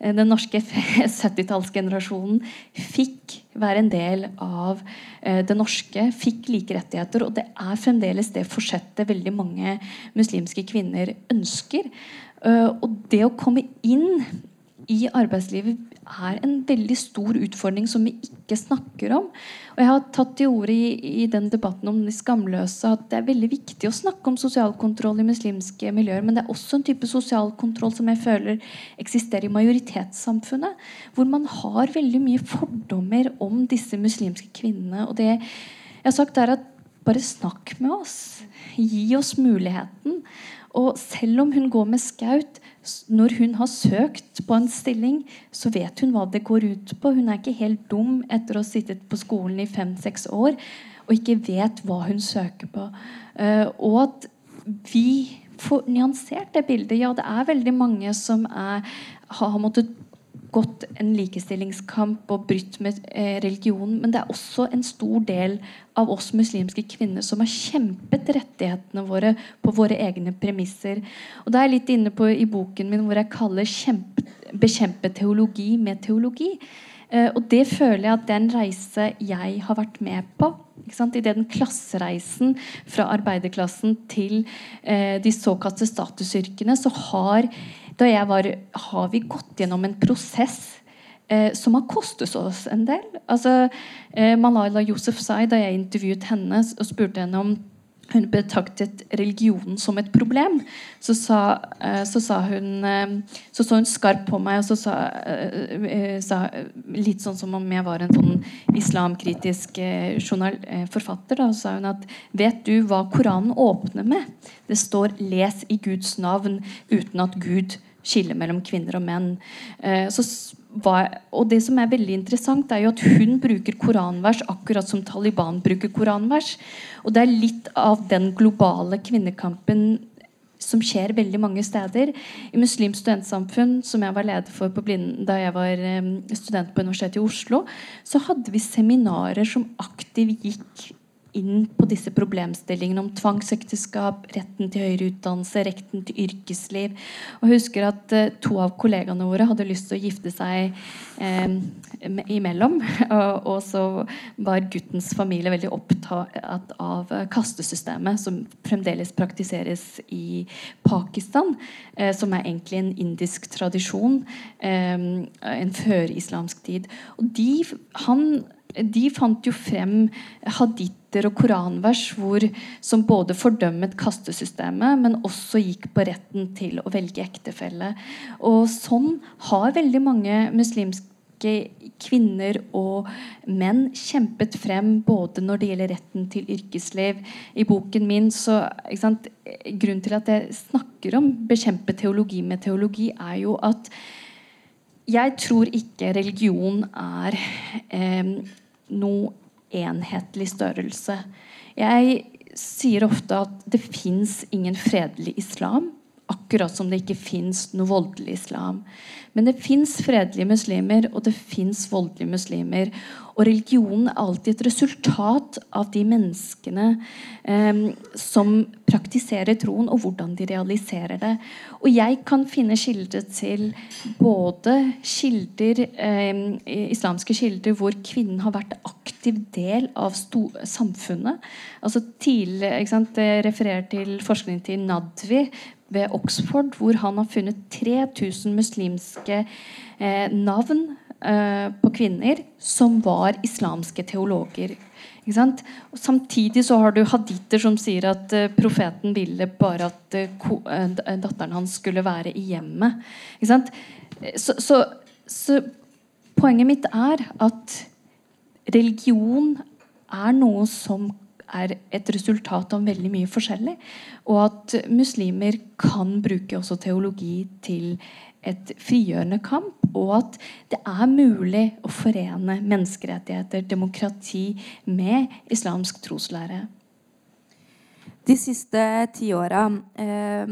eh, den norske 70-tallsgenerasjonen fikk være en del av eh, det norske, fikk like rettigheter. Og det er fremdeles det forsettet veldig mange muslimske kvinner ønsker. Eh, og det å komme inn i arbeidslivet er en veldig stor utfordring som vi ikke snakker om. Og Jeg har tatt til orde i, i, den debatten om de skamløse at det er veldig viktig å snakke om sosial kontroll i muslimske miljøer, men det er også en type sosial kontroll som jeg føler eksisterer i majoritetssamfunnet. Hvor man har veldig mye fordommer om disse muslimske kvinnene. Og det jeg har sagt er at bare snakk med oss. Gi oss muligheten. Og selv om hun går med skaut, når hun har søkt på en stilling, så vet hun hva det går ut på. Hun er ikke helt dum etter å ha sittet på skolen i fem-seks år og ikke vet hva hun søker på. Uh, og at vi får nyansert det bildet. Ja, det er veldig mange som er, har måttet gått en likestillingskamp og brutt med eh, religionen. Men det er også en stor del av oss muslimske kvinner som har kjempet rettighetene våre på våre egne premisser. Og da er jeg litt inne på i boken min hvor jeg kaller kjempe, 'bekjempe teologi med teologi'. Eh, og det føler jeg at det er en reise jeg har vært med på. I den klassereisen fra arbeiderklassen til eh, de såkalte statusyrkene, så har da jeg var, har vi gått gjennom en prosess eh, som har kostet oss en del. Altså, eh, Malala Yousafzai, da jeg intervjuet henne og spurte henne om hun betraktet religionen som et problem, så sa, eh, så sa hun eh, Så så hun skarpt på meg og så sa, eh, sa, litt sånn som om jeg var en sånn islamkritisk journal, forfatter. Da, så sa hun at Vet du hva Koranen åpner med? Det står 'Les i Guds navn' uten at Gud skiller mellom kvinner og menn. Så og det som er veldig interessant, er jo at hun bruker koranvers akkurat som Taliban bruker koranvers. Og det er litt av den globale kvinnekampen som skjer veldig mange steder. I Muslimsk studentsamfunn, som jeg var leder for Blind, da jeg var student på Universitetet i Oslo, så hadde vi seminarer som aktivt gikk inn på disse problemstillingene om tvangsekteskap, retten til høyere utdannelse, retten til yrkesliv. Og jeg husker at uh, to av kollegaene våre hadde lyst til å gifte seg eh, imellom. Og, og, så var guttens familie veldig opptatt av kastesystemet, som fremdeles praktiseres i Pakistan, eh, som er egentlig en indisk tradisjon. Eh, en førislamsk tid. Og de, han de fant jo frem haditter og koranvers hvor, som både fordømmet kastesystemet, men også gikk på retten til å velge ektefelle. Og sånn har veldig mange muslimske kvinner og menn kjempet frem både når det gjelder retten til yrkesliv. I boken min så Grunnen til at jeg snakker om bekjempe teologi med teologi, er jo at jeg tror ikke religion er eh, noe enhetlig størrelse. Jeg sier ofte at det fins ingen fredelig islam. Akkurat som det ikke fins noe voldelig islam. Men det fins fredelige muslimer, og det fins voldelige muslimer. Og religionen er alltid et resultat av de menneskene eh, som praktiserer troen, og hvordan de realiserer det. Og jeg kan finne kilder til både kilder, eh, islamske kilder hvor kvinnen har vært aktiv del av samfunnet. Altså tidlig, Jeg refererer til forskning til Nadvi ved Oxford, hvor han har funnet 3000 muslimske eh, navn eh, på kvinner som var islamske teologer. Og samtidig så har du haditter som sier at uh, profeten ville bare at datteren hans skulle være i hjemmet. Så, så, så, poenget mitt er at religion er noe som er et resultat av veldig mye forskjellig. Og at muslimer kan bruke også teologi til et frigjørende kamp. Og at det er mulig å forene menneskerettigheter, demokrati, med islamsk troslære. De siste ti åra, eh,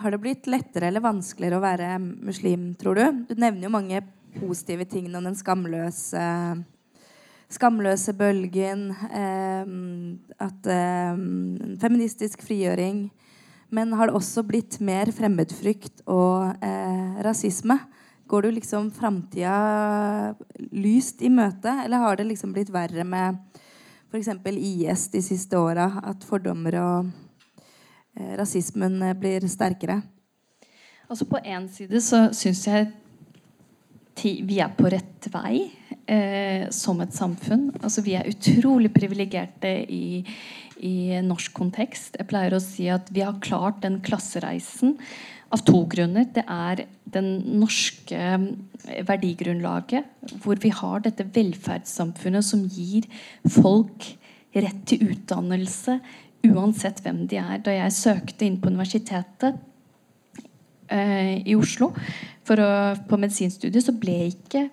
har det blitt lettere eller vanskeligere å være muslim, tror du? Du nevner jo mange positive ting om den skamløse skamløse bølgen, eh, at eh, feministisk frigjøring. Men har det også blitt mer fremmedfrykt og eh, rasisme? Går du liksom framtida lyst i møte, eller har det liksom blitt verre med f.eks. IS de siste åra? At fordommer og eh, rasismen blir sterkere? Altså På én side så syns jeg vi er på rett vei eh, som et samfunn. Altså, vi er utrolig privilegerte i, i, norsk kontekst. Jeg pleier å si at vi har klart den klassereisen av to grunner. Det er den norske eh, verdigrunnlaget, hvor vi har dette velferdssamfunnet som gir folk rett til utdannelse uansett hvem de er. Da jeg søkte inn på universitetet eh, i Oslo å, på medisinstudiet, så ble ikke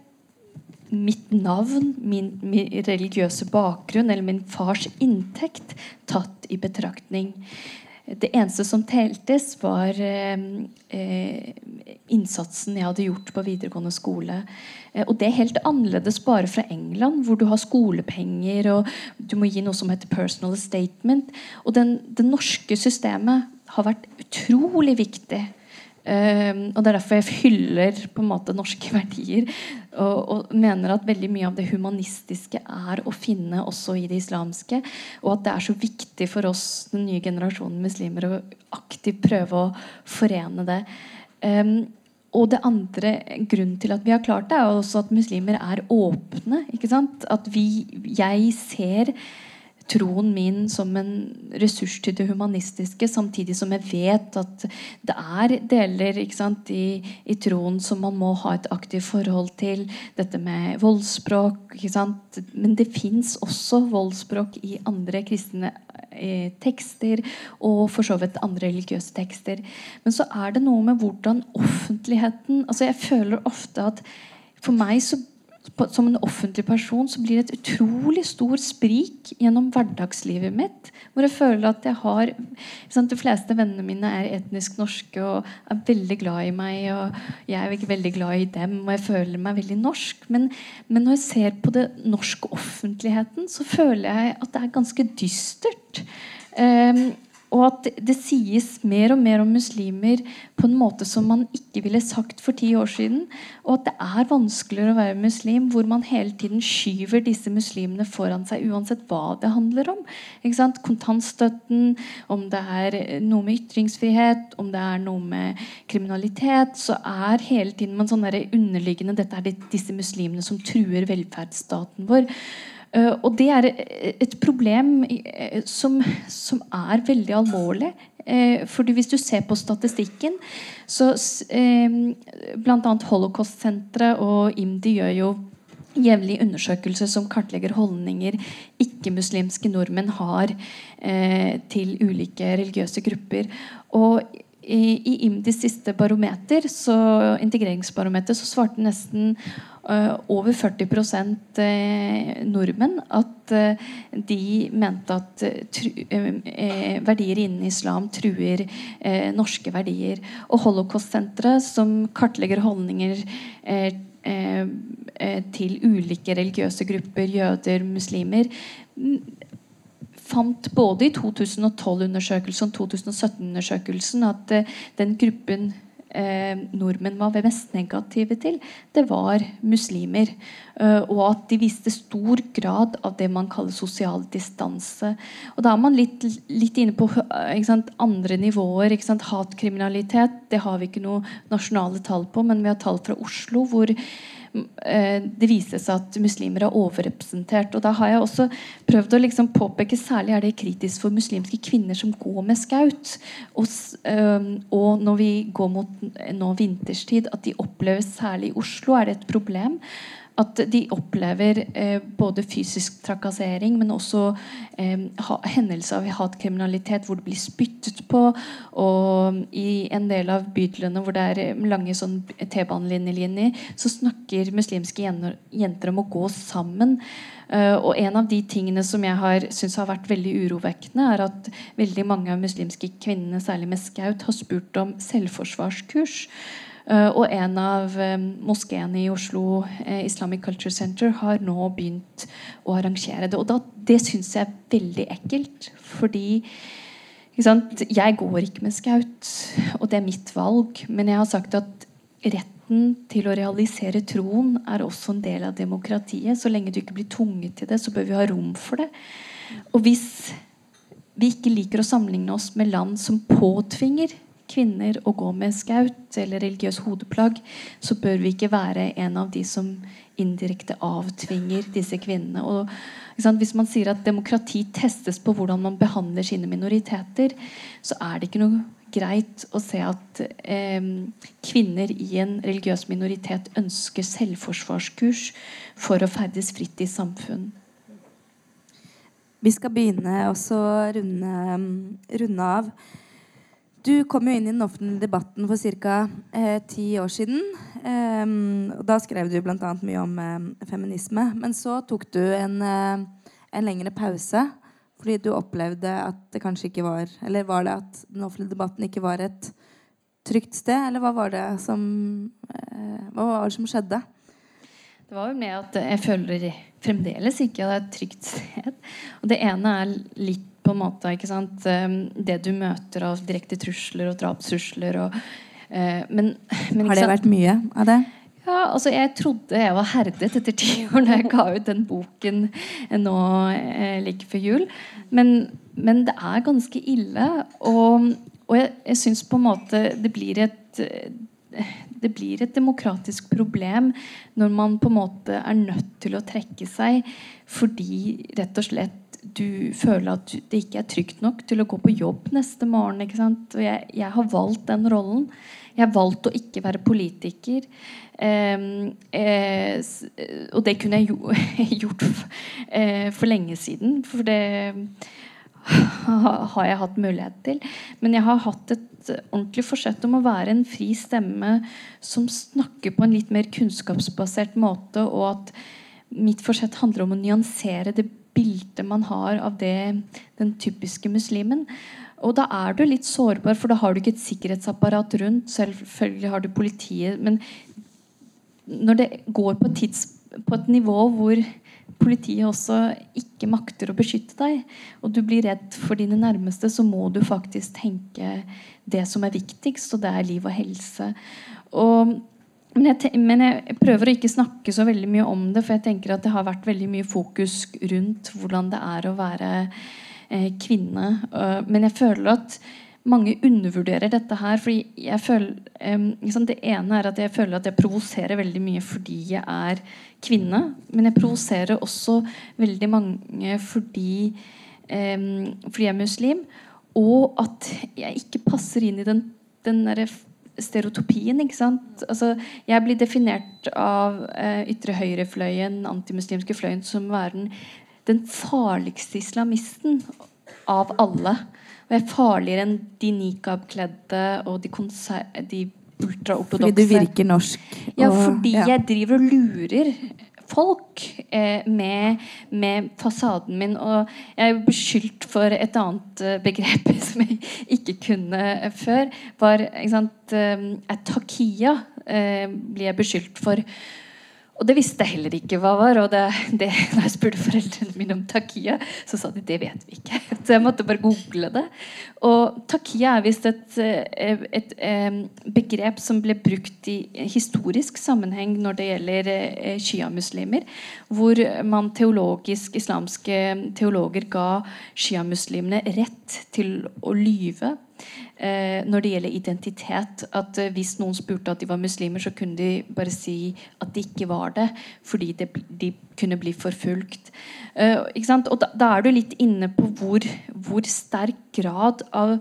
mitt navn, min, min, religiøse bakgrunn eller min fars inntekt tatt i betraktning. Det eneste som teltes, var eh, eh, innsatsen jeg hadde gjort på videregående skole. Eh, og det er helt annerledes bare fra England, hvor du har skolepenger og du må gi noe som heter personal statement. Og den, det norske systemet har vært utrolig viktig og Det er derfor jeg hyller på en måte norske verdier. Og, og, mener at veldig mye av det humanistiske er å finne også i det islamske. Og at det er så viktig for oss, den nye generasjonen muslimer, å aktivt prøve å forene det. Um, og det andre grunnen til at vi har klart det, er også at muslimer er åpne. At vi, jeg ser troen min som en ressurs til det humanistiske, samtidig som jeg vet at det er deler sant, i, i, troen som man må ha et aktivt forhold til. Dette med voldsspråk. Men det fins også voldsspråk i andre kristne eh, tekster, og for så vidt andre religiøse tekster. Men så er det noe med hvordan offentligheten altså Jeg føler ofte at for meg så som en offentlig person så blir det et utrolig stor sprik gjennom hverdagslivet mitt. Hvor jeg føler at jeg har sant, De fleste vennene mine er etnisk norske og er veldig glad i meg. Og jeg er ikke veldig glad i dem, og jeg føler meg veldig norsk. Men, men når jeg ser på det norske offentligheten, så føler jeg at det er ganske dystert. Um, og at det sies mer og mer om muslimer på en måte som man ikke ville sagt for ti år siden. Og at det er vanskeligere å være muslim hvor man hele tiden skyver disse muslimene foran seg uansett hva det handler om. Kontantstøtten, om det er noe med ytringsfrihet, om det er noe med kriminalitet, så er hele tiden man sånn underliggende Dette er disse muslimene som truer velferdsstaten vår. Uh, og det er et problem uh, som, som, er veldig alvorlig. Uh, fordi hvis du ser på statistikken, så Bl.a. Holocaust-senteret og IMDi gjør jo jevnlig undersøkelser som kartlegger holdninger ikke-muslimske nordmenn har til ulike religiøse grupper. Og i, i IMDis siste barometer, så, integreringsbarometer, så svarte nesten uh, over 40 uh, nordmenn at uh, de mente at tru, verdier innen islam truer norske verdier. Og Holocaust-senteret, som kartlegger holdninger til ulike religiøse grupper, jøder, muslimer, fant både i 2012-undersøkelsen og 2017-undersøkelsen at uh, den gruppen eh, nordmenn var mest negative til, det var muslimer. Uh, og at de viste stor grad av det man kaller sosial distanse. Og da er man litt, litt inne på sant, andre nivåer. Hatkriminalitet det har vi ikke noe nasjonale tall på, men vi har tall fra Oslo hvor Eh, det viser seg at muslimer er overrepresentert. og da har jeg også prøvd å liksom påpeke Særlig er det kritisk for muslimske kvinner som går med skaut. Og, og når vi går mot nå vinterstid, at de opplever særlig i Oslo er det et problem at de opplever eh, både fysisk trakassering, men også eh, hendelser av hatkriminalitet hvor det blir spyttet på. Og i en del av bydelene hvor det er eh, lange sånn T-banelinjer, så snakker muslimske jenter om å gå sammen. Uh, og en av de tingene som jeg har synes har vært veldig urovekkende, er at veldig mange av muslimske kvinnene, særlig med skaut, har spurt om selvforsvarskurs. Uh, og en av um, moskeene i Oslo, uh, Islamic Culture Center, har nå begynt å arrangere det. Og da, det syns jeg er veldig ekkelt. Fordi jeg går ikke med skaut, og det er mitt valg. Men jeg har sagt at retten til å realisere troen er også en del av demokratiet. Så lenge du ikke blir tvunget til det, så bør vi ha rom for det. Og hvis vi ikke liker å sammenligne oss med land som påtvinger kvinner å gå med skaut eller religiøs hodeplagg, så bør vi ikke være en av de som indirekte avtvinger disse kvinnene. Og, hvis man sier at demokrati testes på hvordan man behandler sine minoriteter, så er det ikke noe greit å se at eh, kvinner i en religiøs minoritet ønsker selvforsvarskurs for å ferdes fritt i samfunn. Vi skal begynne å runde, runde av. Du kom jo inn i den offentlige debatten for ca. Eh, ti år siden. Eh, og da skrev du bl.a. mye om eh, feminisme. Men så tok du en, eh, en, lengre pause fordi du opplevde at det kanskje ikke var Eller var det at den offentlige debatten ikke var et trygt sted? Eller hva var det som, eh, hva var det som skjedde? Det var jo med at jeg føler fremdeles ikke at det er et trygt sted. Og det ene er litt på en måte ikke sant? Ehm, det du møter av direkte trusler og drapstrusler. Og, uh, men, men, Har det vært mye av det? Ja, altså Jeg trodde jeg var herdet etter ti år da jeg ga ut den boken nå eh, like før jul. Men, men, det er ganske ille. Og, og jeg, jeg syns på en måte det blir et det blir et demokratisk problem når man på en måte er nødt til å trekke seg fordi rett og slett du føler at det ikke er trygt nok til å gå på jobb neste morgen. ikke jeg, jeg har valgt den rollen. Jeg har valgt å ikke være politiker. Eh, eh, og det kunne jeg jo, gjort eh, for lenge siden. For det har jeg hatt mulighet til. Men jeg har hatt et ordentlig forsett om å være en fri stemme som snakker på en litt mer kunnskapsbasert måte, og at mitt forsett handler om å nyansere det bildet man har av det, den typiske muslimen. Og da er du litt sårbar, for da har du ikke et sikkerhetsapparat rundt. Selvfølgelig har du politiet, men når det går på, tids, på et nivå hvor politiet også ikke makter å beskytte deg, og du blir redd for dine nærmeste, så må du faktisk tenke det som er viktigst, og det er liv og helse. Og, men, jeg, men, jeg, prøver å ikke snakke så veldig mye om det, for jeg tenker at det har vært veldig mye fokus rundt hvordan det er å være eh, kvinne. Uh, men jeg føler at mange undervurderer dette her. fordi jeg føler, um, liksom Det ene er at jeg føler at jeg provoserer veldig mye fordi jeg er kvinne. Men jeg provoserer også veldig mange fordi, um, fordi jeg er muslim. Og at jeg ikke passer inn i den, den derre stereotopien. ikke sant? Altså, jeg blir definert av eh, ytre høyrefløyen, antimuslimske fløyen, som å være den, den farligste islamisten av alle. Og jeg er farligere enn de nikab-kledde og de, de ultraortodokse. Fordi du virker norsk. Og, ja, fordi ja. jeg driver og lurer folk eh, med, med, fasaden min. Og jeg er beskyldt for et annet uh, begrep som jeg ikke kunne før. Var ikke sant, uh, Takia uh, blir jeg beskyldt for. Og det visste jeg heller ikke hva var. Og det, det, da jeg spurte foreldrene mine om takia, så sa de det vet vi ikke. Så jeg måtte bare google det. Og takia er visst et, et, et, et begrep som ble brukt i historisk sammenheng når det gjelder eh, sjiamuslimer. Hvor man teologisk, islamske teologer ga sjiamuslimene rett til å lyve eh, når det gjelder identitet. At eh, Hvis noen spurte at de var muslimer, så kunne de bare si at de ikke var det. Fordi det, de kunne bli forfulgt. Eh, og da, da, er du litt inne på hvor, hvor sterk grad av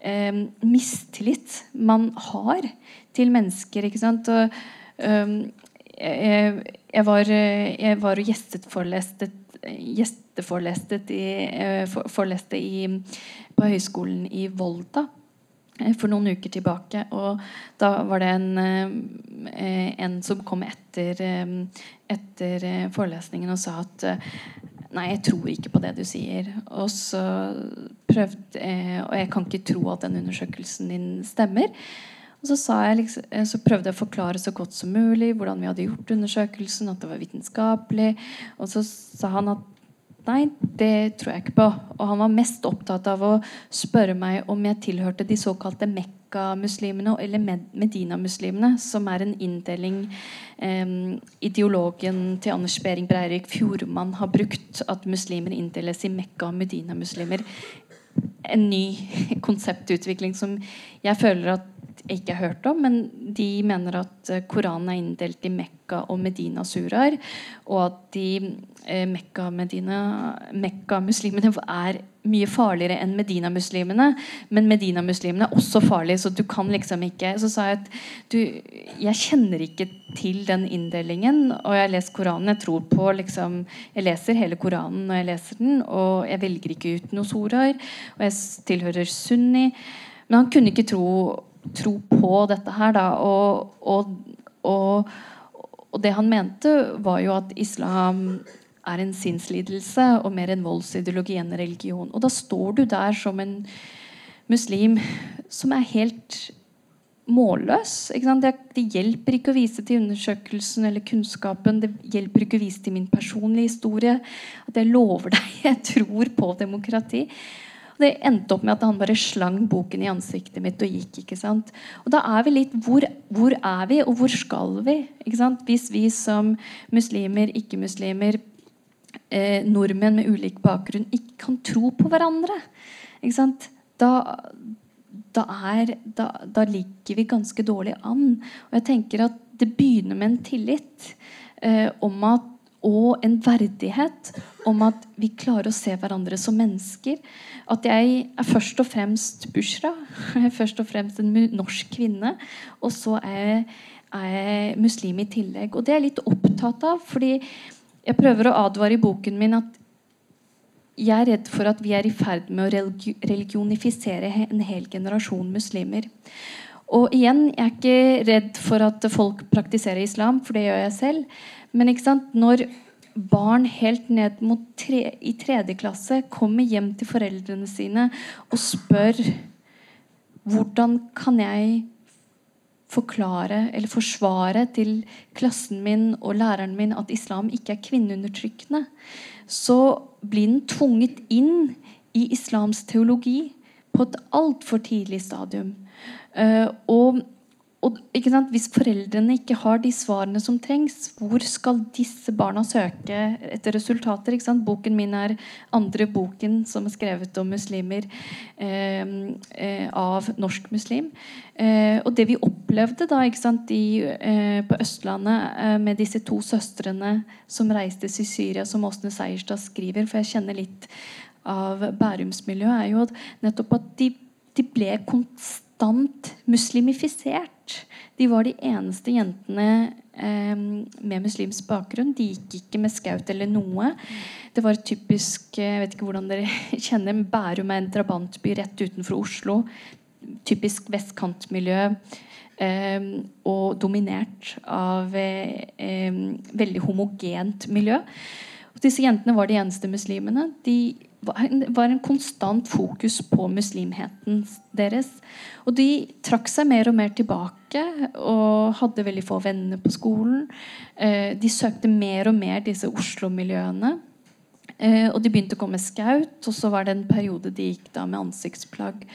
eh, mistillit man har til mennesker. ikke sant? Og, um, jeg, var, jeg var og gjesteforeleste gjesteforelestet i, foreleste i, på Høgskolen i Volda Eh, for noen uker tilbake. Og da var det en, eh, en som kom etter, eh, etter forelesningen og sa at Nei, jeg tror ikke på det du sier. Og så prøvde Og jeg kan ikke tro at den undersøkelsen din stemmer. Og så, liksom, så, prøvde jeg å forklare så godt som mulig hvordan vi hadde gjort undersøkelsen, at det var vitenskapelig. Og så sa han at Nei, det tror jeg ikke på. Og han var mest opptatt av å spørre meg om jeg tilhørte de såkalte Mekka-muslimene eller Medina-muslimene, som er en inndeling eh, ideologen til Anders Behring Breivik Fjordmann har brukt, at muslimer inndeles i Mekka- og Medina-muslimer. En ny konseptutvikling som jeg føler at ikke har hørt om, men de mener at eh, Koranen er inndelt i Mekka og Medina-suraer, og at de eh, Mekka-muslimene Mekka er mye farligere enn Medina-muslimene. Men Medina-muslimene er også farlige, så du kan liksom ikke Så sa jeg at du, jeg kjenner ikke til den inndelingen, og jeg lest Koranen. Jeg tror på liksom Jeg leser hele Koranen når jeg leser den, og jeg velger ikke ut noen soraer. Og jeg tilhører sunni. Men han kunne ikke tro tro på dette her, da. Og, og, og, og, det han mente, var jo at islam er en sinnslidelse og mer en voldsideologi enn religion. Og da står du der som en muslim som er helt målløs. Det, det, hjelper ikke å vise til undersøkelsen eller kunnskapen. Det hjelper ikke å vise til min personlige historie. At jeg lover deg, jeg tror på demokrati. Det endte opp med at han bare slang boken i ansiktet mitt og gikk. ikke sant? Og da er vi litt Hvor, hvor er vi, og hvor skal vi? ikke sant? Hvis vi som muslimer, ikke-muslimer, eh, nordmenn med ulik bakgrunn ikke kan tro på hverandre, ikke sant? Da, da, er, da, da ligger vi ganske dårlig an. Og jeg tenker at det begynner med en tillit eh, om at og en verdighet om at vi klarer å se hverandre som mennesker. At jeg er først og fremst Bushra. Først og fremst en norsk kvinne. Og så er jeg, er jeg muslim i tillegg. Og det er jeg litt opptatt av. fordi jeg prøver å advare i boken min at jeg er redd for at vi er i ferd med å religionifisere en hel generasjon muslimer. Og igjen, jeg er ikke redd for at folk praktiserer islam, for det gjør jeg selv. Men når barn helt ned tre, i tredje klasse kommer hjem til foreldrene sine og spør hvordan kan jeg forklare eller forsvare til klassen min og læreren min at islam ikke er kvinneundertrykkende, så blir den tvunget inn i islams teologi på et altfor tidlig stadium. Uh, og og, Hvis foreldrene ikke har de svarene som trengs, hvor skal disse barna søke etter resultater? Boken min er andre boken som er skrevet om muslimer eh, eh, av norsk muslim. Eh, og det vi opplevde da i, eh, på Østlandet eh, med disse to søstrene som reiste til Syria, som Åsne Seierstad skriver, for jeg kjenner litt av Bærumsmiljøet, er jo nettopp at de, de ble konstant konstant muslimifisert. De var de eneste jentene eh, med muslimsk bakgrunn. De gikk ikke med skaut eller noe. Det var typisk Jeg vet ikke hvordan dere kjenner Bærum er en drabantby rett utenfor Oslo. Typisk vestkantmiljø. Eh, og dominert av eh, veldig homogent miljø. Og disse jentene var de eneste muslimene. De var en konstant fokus på muslimheten deres. Og de trakk seg mer og mer tilbake og hadde veldig få venner på skolen. Eh, de søkte mer og mer disse Oslo-miljøene. Eh, og de begynte å komme skaut, og så var det en periode de gikk da med ansiktsplagg.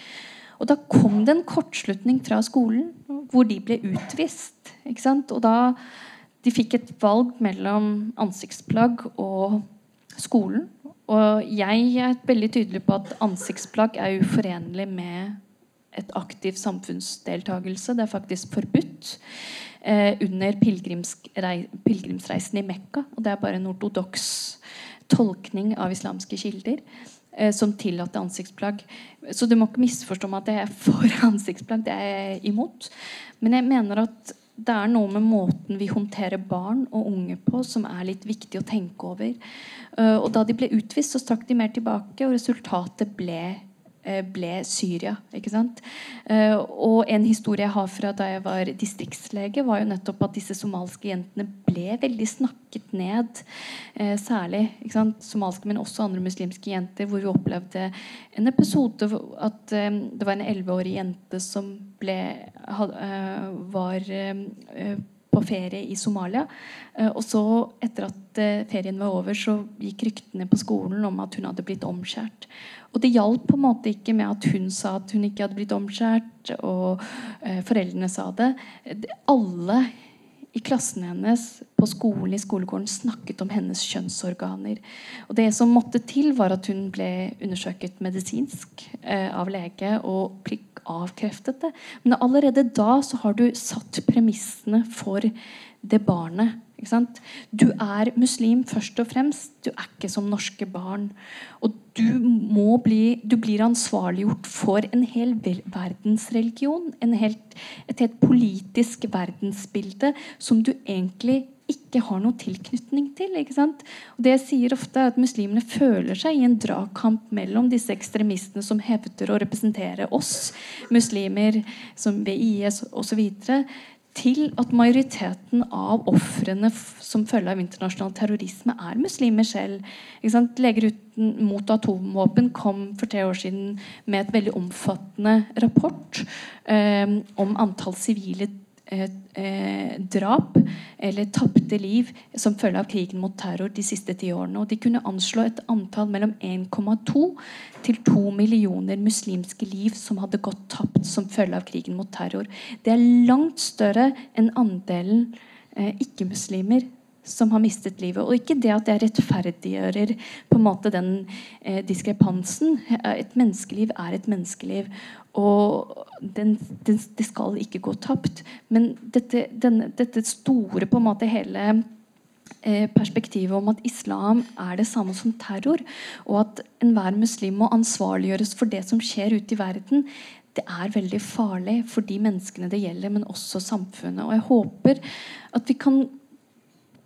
Og da kom det en kortslutning fra skolen hvor de ble utvist. Og da de fikk et valg mellom ansiktsplagg og skolen. Og jeg er veldig tydelig på at ansiktsplagg er uforenlig med et aktiv samfunnsdeltakelse. Det er faktisk forbudt eh, under pilegrimsreisen i Mekka. Og det er bare en ortodoks tolkning av islamske kilder eh, som tillater ansiktsplagg. Så du må ikke misforstå meg at jeg er for ansiktsplagg. Det er jeg imot. Men jeg mener at det er noe med måten vi håndterer barn og unge på som er litt viktig å tenke over. Uh, og da de ble utvist, så strakk de mer tilbake, og resultatet ble Eh, ble Syria. ikke sant? Eh, og en historie jeg har fra da jeg var distriktslege, var jo nettopp at disse somalske jentene ble veldig snakket ned. Eh, særlig ikke sant? somalske, men også andre muslimske jenter, hvor vi opplevde en episode at det var en elleveårig jente som ble, var på ferie i Somalia. Og så, etter at ferien var over, så gikk ryktene på skolen om at hun hadde blitt omskjært. Og det hjalp på en måte ikke med at hun sa at hun ikke hadde blitt omskjært, og eh, foreldrene sa det. Alle i klassen hennes på skolen i skolegården snakket om hennes kjønnsorganer. Og det som måtte til, var at hun ble undersøket medisinsk eh, av lege og fikk avkreftet det. Men allerede da så har du satt premissene for det barnet du er muslim først og fremst. Du er ikke som norske barn. Og du, må bli, du blir ansvarliggjort for en hel verdensreligion. En helt, et helt politisk verdensbilde som du egentlig ikke har noe tilknytning til. Det jeg sier ofte er at Muslimene føler seg i en dragkamp mellom disse ekstremistene som hevder å representere oss muslimer, som ved IS osv., til at majoriteten av ofrene som følge av internasjonal terrorisme er muslimer selv. Leger uten, mot atomvåpen kom for tre år siden med et veldig omfattende rapport eh, om antall sivile eh, eh, drap eller tapte liv som følge av krigen mot terror de siste ti årene. Og de kunne anslå et antall mellom 1,2 til 2 millioner muslimske liv som hadde gått tapt som følge av krigen mot terror. Det er langt større enn andelen eh, ikke-muslimer som har mistet livet. Og ikke det at jeg rettferdiggjører på en måte den eh, diskrepansen. Et menneskeliv er et menneskeliv. Og den, den, det skal ikke gå tapt. Men dette, denne, dette store på en måte hele eh, perspektivet om at islam er det samme som terror, og at enhver muslim må ansvarliggjøres for det som skjer ute i verden, det er veldig farlig for de menneskene det gjelder, men også samfunnet. Og jeg håper at vi kan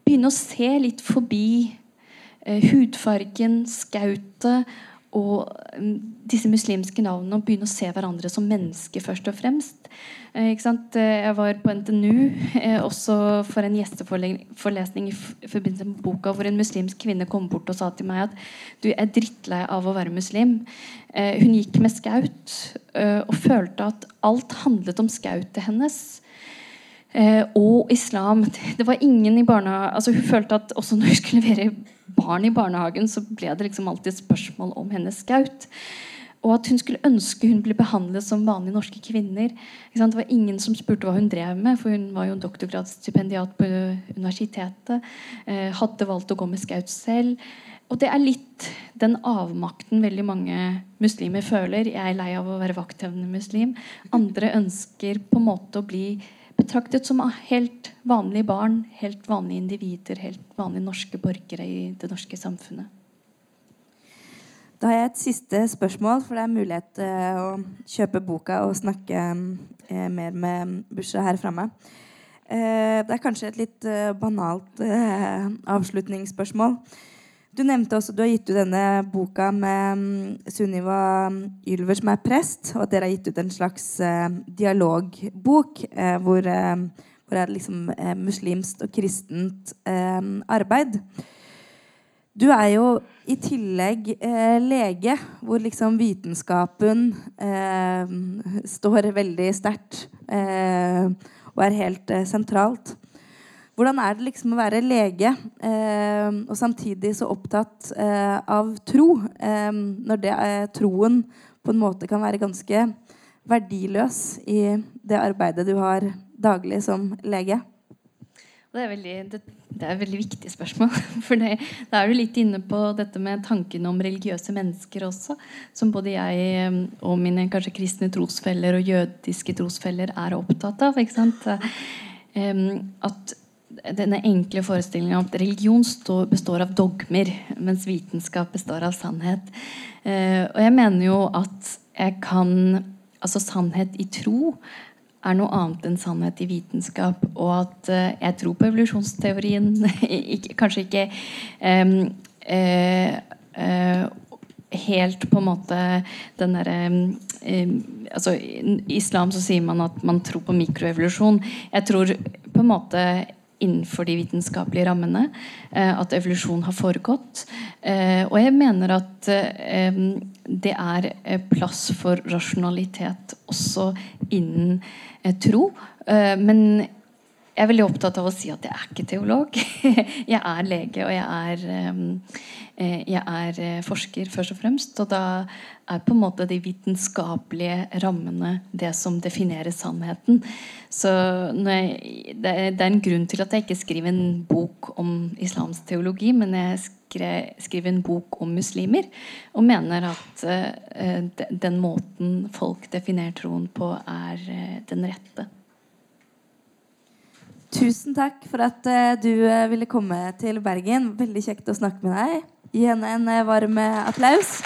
begynne å se litt forbi hudfargen, skautet og mm, disse muslimske navnene og begynne å se hverandre som mennesker først og fremst. Eh, jeg var på NTNU eh, også for en gjesteforelesning i forbindelse med boka hvor en muslimsk kvinne kom bort og sa til meg at du er drittlei av å være muslim. Eh, hun gikk med skaut eh, og følte at alt handlet om skautet hennes. Eh, og islam. Det var ingen i barnehagen altså Hun følte at også når hun skulle levere barn i barnehagen, så ble det liksom alltid spørsmål om hennes skaut. Og at hun skulle ønske hun ble behandlet som vanlige norske kvinner. Det var ingen som spurte hva hun drev med, for hun var jo en doktorgradsstipendiat på universitetet. Eh, hadde valgt å gå med skaut selv. Og det er litt den avmakten veldig mange muslimer føler. Jeg er lei av å være vakthevende muslim. Andre ønsker på en måte å bli betraktet som helt vanlige barn, helt vanlige individer, helt vanlige norske borgere i det norske samfunnet. Da har jeg et siste spørsmål, for det er mulighet til uh, å kjøpe boka og snakke uh, mer med Busha her framme. Uh, det er kanskje et litt banalt avslutningsspørsmål. Du nevnte også du har gitt ut denne boka med um, Sunniva Ylver, som er prest, og at dere har gitt ut en slags uh, dialogbok uh, hvor, uh, hvor det er liksom muslimsk og kristent arbeid. Du er jo i tillegg lege, hvor liksom vitenskapen står veldig sterkt og er helt sentralt. Hvordan er det liksom å være lege eh, og samtidig så opptatt eh, av tro, eh, når det, troen på en måte kan være ganske verdiløs i det arbeidet du har daglig som lege? Det er, veldig, det, det er et veldig viktig spørsmål. For det, da er du litt inne på dette med tankene om religiøse mennesker også. Som både jeg og mine kanskje kristne trosfeller og jødiske trosfeller er opptatt av. Sant? At denne enkle forestillingen om at religion består av dogmer, mens vitenskap består av sannhet. Eh, og jeg mener jo at jeg kan Altså sannhet i tro er noe annet enn sannhet i vitenskap. Og at uh, jeg tror på evolusjonsteorien. kanskje ikke um, uh, helt på en måte den derre altså, I islam så sier man at man tror på mikroevolusjon. Jeg tror på en måte innenfor de vitenskapelige rammene. Eh, at evolusjon har foregått. Eh, og jeg mener at eh, det er plass for rasjonalitet også innen tro. men jeg er veldig opptatt av å si at jeg er ikke teolog. Jeg er lege, og jeg er, jeg er forsker, først og fremst. Og da er på en måte de vitenskapelige rammene det som definerer sannheten. Så jeg, det, er en grunn til at jeg ikke skriver en bok om islamsk teologi, men jeg skriver en bok om muslimer. Og mener at uh, den måten folk definerer troen på, er den rette. Tusen takk for at uh, du ville komme til Bergen. Veldig kjekt å snakke med deg. Gi henne en varm applaus.